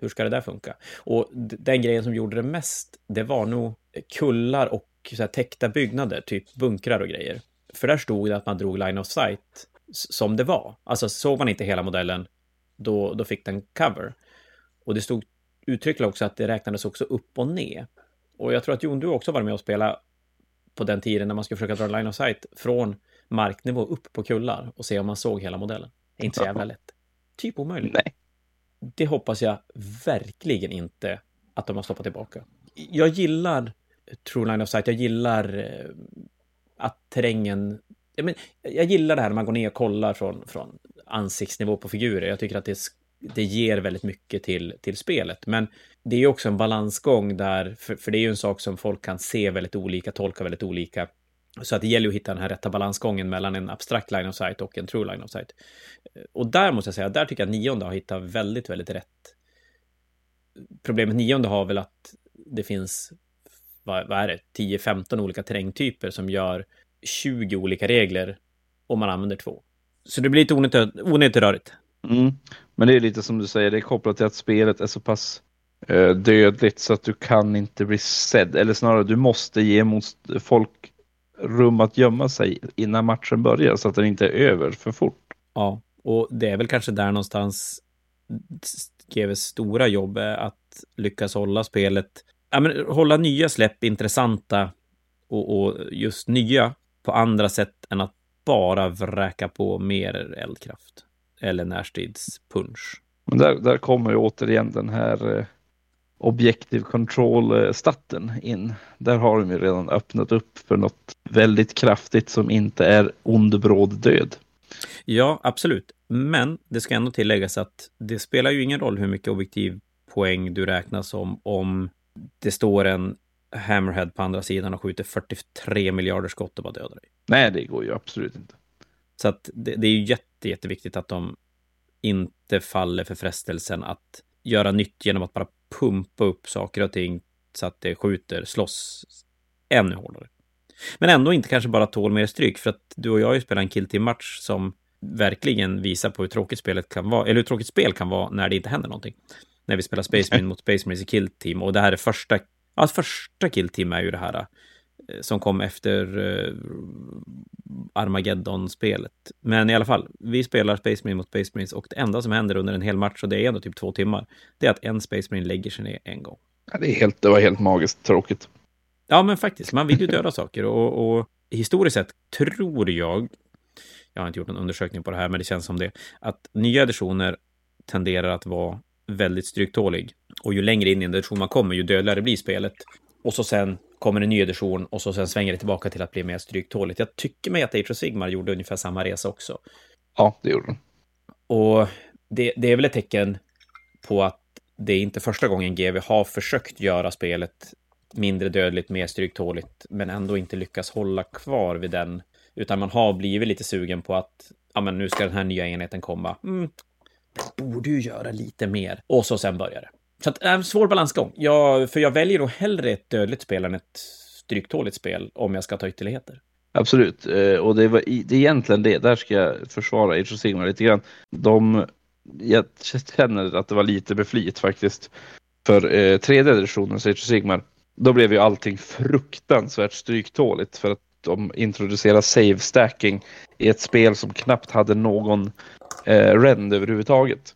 [SPEAKER 1] hur ska det där funka? Och den grejen som gjorde det mest, det var nog kullar och så här täckta byggnader, typ bunkrar och grejer. För där stod det att man drog line of sight som det var. Alltså såg man inte hela modellen, då, då fick den cover. Och det stod uttryckligen också att det räknades också upp och ner. Och jag tror att Jon, du också var med och spela på den tiden när man skulle försöka dra line of sight från marknivå upp på kullar och se om man såg hela modellen. Det är inte så jävla lätt. Typ omöjligt.
[SPEAKER 2] Nej.
[SPEAKER 1] Det hoppas jag verkligen inte att de har stoppat tillbaka. Jag gillar True Line of Sight, jag gillar eh, att terrängen... Jag, men, jag gillar det här när man går ner och kollar från, från ansiktsnivå på figurer. Jag tycker att det, det ger väldigt mycket till, till spelet. Men det är ju också en balansgång där, för, för det är ju en sak som folk kan se väldigt olika, tolka väldigt olika. Så att det gäller att hitta den här rätta balansgången mellan en abstrakt line of sight och en true line of sight. Och där måste jag säga, där tycker jag att nionde har hittat väldigt, väldigt rätt. Problemet nionde har väl att det finns, vad, vad är det, 10-15 olika terrängtyper som gör 20 olika regler om man använder två. Så det blir lite onödigt, onödigt rörigt.
[SPEAKER 2] Mm. Men det är lite som du säger, det är kopplat till att spelet är så pass eh, dödligt så att du kan inte bli sedd. Eller snarare, du måste ge mot folk rum att gömma sig innan matchen börjar så att den inte är över för fort.
[SPEAKER 1] Ja, och det är väl kanske där någonstans GVs stora jobb är att lyckas hålla spelet, ja men hålla nya släpp intressanta och, och just nya på andra sätt än att bara vräka på mer eldkraft eller närstridspunch.
[SPEAKER 2] Men där, där kommer ju återigen den här eh, Objective Control-statten in. Där har de ju redan öppnat upp för något väldigt kraftigt som inte är ond bråd död.
[SPEAKER 1] Ja, absolut. Men det ska ändå tilläggas att det spelar ju ingen roll hur mycket objektiv poäng du räknar som om det står en Hammerhead på andra sidan och skjuter 43 miljarder skott och bara dödar dig.
[SPEAKER 2] Nej, det går ju absolut inte.
[SPEAKER 1] Så att det, det är ju jätte, jätteviktigt att de inte faller för frestelsen att göra nytt genom att bara pumpa upp saker och ting så att det skjuter, slåss ännu hårdare. Men ändå inte kanske bara tål mer stryk, för att du och jag har ju spelat en killteam-match som verkligen visar på hur tråkigt spelet kan vara, eller hur tråkigt spel kan vara när det inte händer någonting. När vi spelar Space Marine mot Space Marines i killteam, och det här är första, ja, första killteam är ju det här eh, som kom efter uh, Armageddon-spelet. Men i alla fall, vi spelar Space Marine mot Space Marines och det enda som händer under en hel match, och det är ändå typ två timmar, det är att en Space Marine lägger sig ner en gång.
[SPEAKER 2] Ja, det, är helt, det var helt magiskt tråkigt.
[SPEAKER 1] Ja, men faktiskt, man vill ju döda saker och, och historiskt sett tror jag, jag har inte gjort någon undersökning på det här, men det känns som det, att nya editioner tenderar att vara väldigt stryktålig. Och ju längre in i en edition man kommer, ju dödligare blir spelet. Och så sen kommer en ny edition och så sen svänger det tillbaka till att bli mer stryktåligt. Jag tycker mig att Age of Sigmar gjorde ungefär samma resa också.
[SPEAKER 2] Ja, det gjorde den.
[SPEAKER 1] Och det, det är väl ett tecken på att det är inte första gången GW har försökt göra spelet mindre dödligt, mer stryktåligt, men ändå inte lyckas hålla kvar vid den. Utan man har blivit lite sugen på att, ja men nu ska den här nya enheten komma. Mm, borde ju göra lite mer. Och så sen börjar det. Så att, äh, svår balansgång. Jag, för jag väljer nog hellre ett dödligt spel än ett stryktåligt spel om jag ska ta ytterligheter.
[SPEAKER 2] Absolut, eh, och det, var, det är egentligen det, där ska jag försvara Age of Sigmar lite grann. De jag känner att det var lite med flit faktiskt. För eh, tredje editionen, Age of Sigmar, då blev ju allting fruktansvärt stryktåligt för att de introducerar save stacking i ett spel som knappt hade någon eh, rend överhuvudtaget.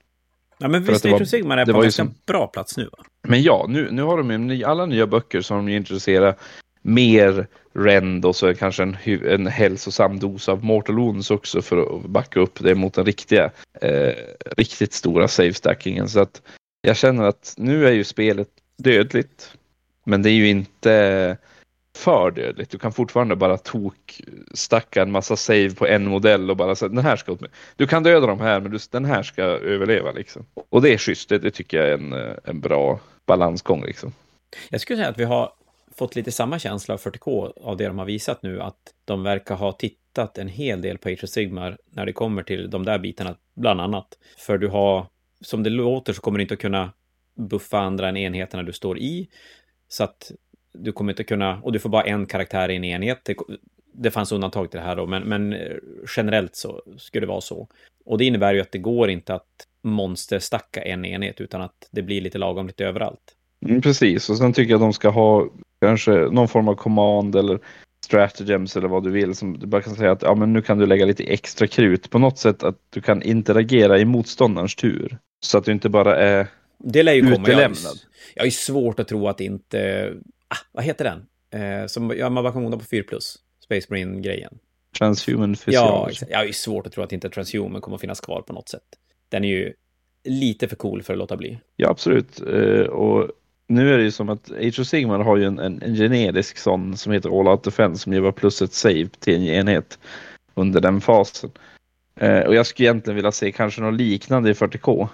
[SPEAKER 1] Ja, men visst, of Sigmar är på en ganska som... bra plats nu va?
[SPEAKER 2] Men ja, nu, nu har de ju alla nya böcker som de introducerar mer rend och så kanske en, en hälsosam dos av mortal wounds också för att backa upp det mot den riktiga, eh, riktigt stora save stackingen. Så att jag känner att nu är ju spelet dödligt. Men det är ju inte för dödligt. Du kan fortfarande bara tok stacka en massa save på en modell och bara säga den här ska åt mig. Du kan döda de här men du, den här ska överleva liksom. Och det är schysst. Det, det tycker jag är en, eh, en bra balansgång liksom.
[SPEAKER 1] Jag skulle säga att vi har fått lite samma känsla av 40K av det de har visat nu, att de verkar ha tittat en hel del på Age of Sigmar när det kommer till de där bitarna, bland annat. För du har, som det låter, så kommer du inte att kunna buffa andra än enheterna du står i. Så att du kommer inte kunna, och du får bara en karaktär i en enhet. Det, det fanns undantag till det här då, men, men generellt så skulle det vara så. Och det innebär ju att det går inte att monsterstacka en enhet, utan att det blir lite lagom lite överallt.
[SPEAKER 2] Mm, precis, och sen tycker jag att de ska ha kanske någon form av command eller stratagems eller vad du vill som du bara kan säga att ja, men nu kan du lägga lite extra krut på något sätt att du kan interagera i motståndarens tur. Så att du inte bara är
[SPEAKER 1] det lär ju komma. utelämnad. Jag, jag är svårt att tro att inte... Ah, vad heter den? Eh, som ja, man bara kan på 4 plus. Space Marine-grejen.
[SPEAKER 2] Transhuman Physiology.
[SPEAKER 1] Ja, jag är svårt att tro att inte Transhuman kommer att finnas kvar på något sätt. Den är ju lite för cool för att låta bli.
[SPEAKER 2] Ja, absolut. Eh, och nu är det ju som att Age of Sigmar har ju en, en, en generisk sån som heter All Out Defense som ger plus ett save till en enhet under den fasen. Eh, och jag skulle egentligen vilja se kanske något liknande i 40K.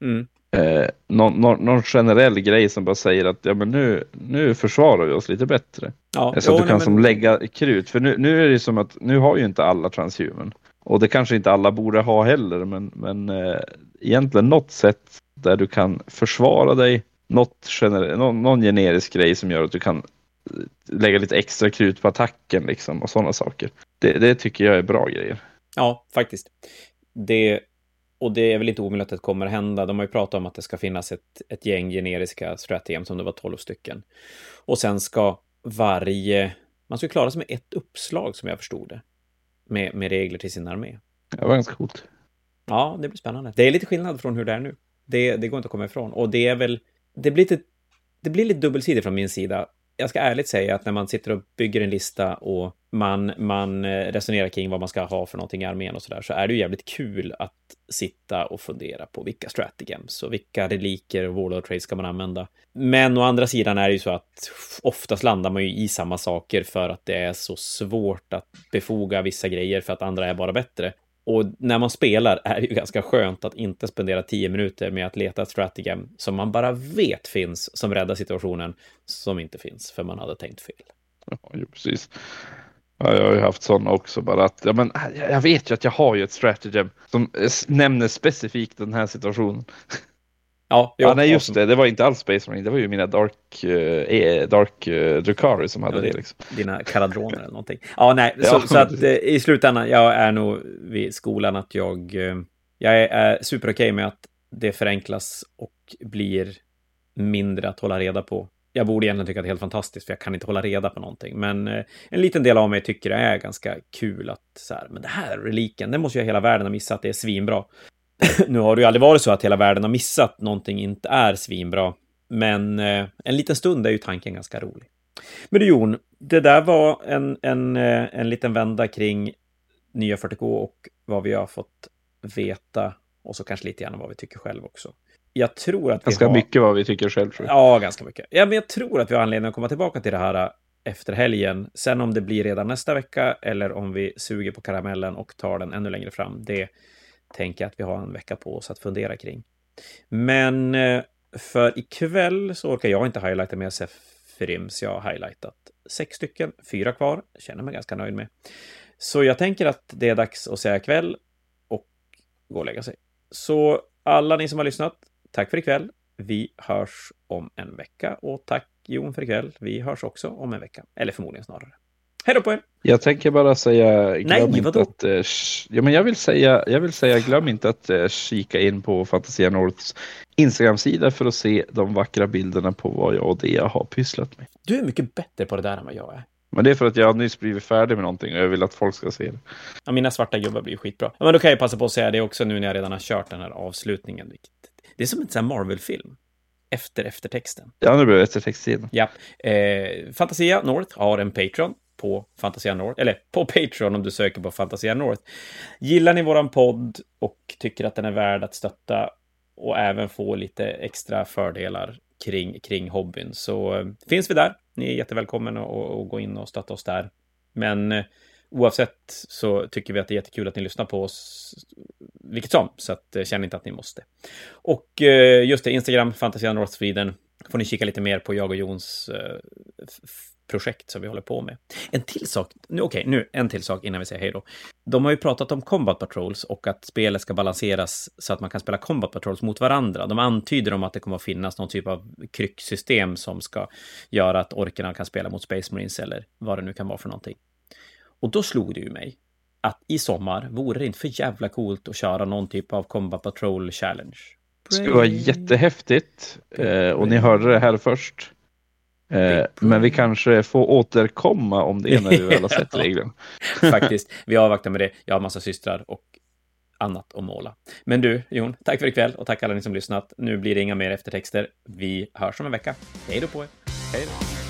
[SPEAKER 2] Mm. Eh, någon, någon, någon, generell grej som bara säger att ja, men nu, nu försvarar vi oss lite bättre. Ja, så att du kan men... som lägga krut. För nu, nu är det som att nu har ju inte alla transhuman. Och det kanske inte alla borde ha heller. Men, men eh, egentligen något sätt där du kan försvara dig något gener någon, någon generisk grej som gör att du kan lägga lite extra krut på attacken liksom och sådana saker. Det, det tycker jag är bra grejer.
[SPEAKER 1] Ja, faktiskt. Det, och det är väl inte omöjligt att det kommer att hända. De har ju pratat om att det ska finnas ett, ett gäng generiska strategen som det var tolv stycken. Och sen ska varje... Man ska klara sig med ett uppslag som jag förstod det. Med, med regler till sin armé.
[SPEAKER 2] Det var ganska coolt.
[SPEAKER 1] Ja, det blir spännande. Det är lite skillnad från hur det är nu. Det, det går inte att komma ifrån. Och det är väl det blir lite, det blir lite dubbelsidigt från min sida. Jag ska ärligt säga att när man sitter och bygger en lista och man, man eh, resonerar kring vad man ska ha för någonting i armén och sådär, så är det ju jävligt kul att sitta och fundera på vilka strategems och vilka reliker och warlord trades ska man använda. Men å andra sidan är det ju så att oftast landar man ju i samma saker för att det är så svårt att befoga vissa grejer för att andra är bara bättre. Och när man spelar är det ju ganska skönt att inte spendera tio minuter med att leta ett strategem som man bara vet finns som räddar situationen som inte finns för man hade tänkt fel.
[SPEAKER 2] Ja, precis. Ja, jag har ju haft sådana också bara att ja, men, jag vet ju att jag har ju ett Strategem som nämner specifikt den här situationen. Ja, jo, ja nej just det, det var inte alls Space Marine, det var ju mina Dark, uh, Dark uh, Drukari som hade det. Liksom.
[SPEAKER 1] Dina karadroner eller någonting. Ja, nej, så, [laughs] ja, så att uh, i slutändan, jag är nog vid skolan att jag, uh, jag är super okej okay med att det förenklas och blir mindre att hålla reda på. Jag borde egentligen tycka att det är helt fantastiskt, för jag kan inte hålla reda på någonting. Men en liten del av mig tycker det är ganska kul att så här, men det här reliken, det måste ju hela världen ha missat, det är svinbra. [laughs] nu har det ju aldrig varit så att hela världen har missat någonting inte är svinbra. Men eh, en liten stund är ju tanken ganska rolig. Men du Jon, det där var en, en, eh, en liten vända kring nya 40K och vad vi har fått veta och så kanske lite grann vad vi tycker själv också. Jag tror att vi
[SPEAKER 2] ganska
[SPEAKER 1] har...
[SPEAKER 2] mycket vad vi tycker själv. Tror
[SPEAKER 1] jag. Ja, ganska mycket. Ja, men jag tror att vi har anledning att komma tillbaka till det här eh, efter helgen. Sen om det blir redan nästa vecka eller om vi suger på karamellen och tar den ännu längre fram, det tänker jag att vi har en vecka på oss att fundera kring. Men eh, för ikväll så orkar jag inte highlighta mer Sefrims. Jag har highlightat sex stycken, fyra kvar. Känner mig ganska nöjd med. Så jag tänker att det är dags att säga kväll och gå och lägga sig. Så alla ni som har lyssnat, tack för ikväll. Vi hörs om en vecka och tack Jon för ikväll. Vi hörs också om en vecka, eller förmodligen snarare. Hej då på er!
[SPEAKER 2] Jag tänker bara säga, glöm
[SPEAKER 1] Nej,
[SPEAKER 2] inte att... eh, ja, men jag vill säga, jag vill säga, glöm inte att eh, kika in på Fantasia Norths Instagram-sida för att se de vackra bilderna på vad jag och Dea har pysslat med.
[SPEAKER 1] Du är mycket bättre på det där än vad jag är.
[SPEAKER 2] Men det är för att jag nyss blivit färdig med någonting och jag vill att folk ska se det.
[SPEAKER 1] Ja, mina svarta gubbar blir skitbra. Ja, men då kan jag passa på att säga det också nu när jag redan har kört den här avslutningen. Det är som en sån här Marvel-film. Efter eftertexten.
[SPEAKER 2] Ja, nu blev det eftertexttiden.
[SPEAKER 1] Ja. Eh, Fantasia North har en Patreon på Fantasia North, eller på Patreon om du söker på Fantasia North. Gillar ni våran podd och tycker att den är värd att stötta och även få lite extra fördelar kring, kring hobbyn så eh, finns vi där. Ni är jättevälkomna att att gå in och stötta oss där. Men eh, oavsett så tycker vi att det är jättekul att ni lyssnar på oss vilket som, så att, eh, känn inte att ni måste. Och just det, Instagram, Fantasia North Sweden, får ni kika lite mer på jag och Jons eh, projekt som vi håller på med. En till sak, nu okej, nu en till sak innan vi säger hej då. De har ju pratat om Combat Patrols och att spelet ska balanseras så att man kan spela Combat Patrols mot varandra. De antyder om att det kommer att finnas någon typ av krycksystem som ska göra att orkerna kan spela mot Space Marines eller vad det nu kan vara för någonting. Och då slog det ju mig att i sommar vore det inte för jävla coolt att köra någon typ av Combat Patrol Challenge.
[SPEAKER 2] Det skulle vara jättehäftigt eh, och ni hörde det här först. Eh, men vi kanske får återkomma om det när vi väl har sett [laughs] regeln.
[SPEAKER 1] Faktiskt. Vi avvaktar med det. Jag har massa systrar och annat att måla. Men du, Jon, tack för ikväll och tack alla ni som lyssnat. Nu blir det inga mer eftertexter. Vi hörs om en vecka. Hej då på er. Hej då.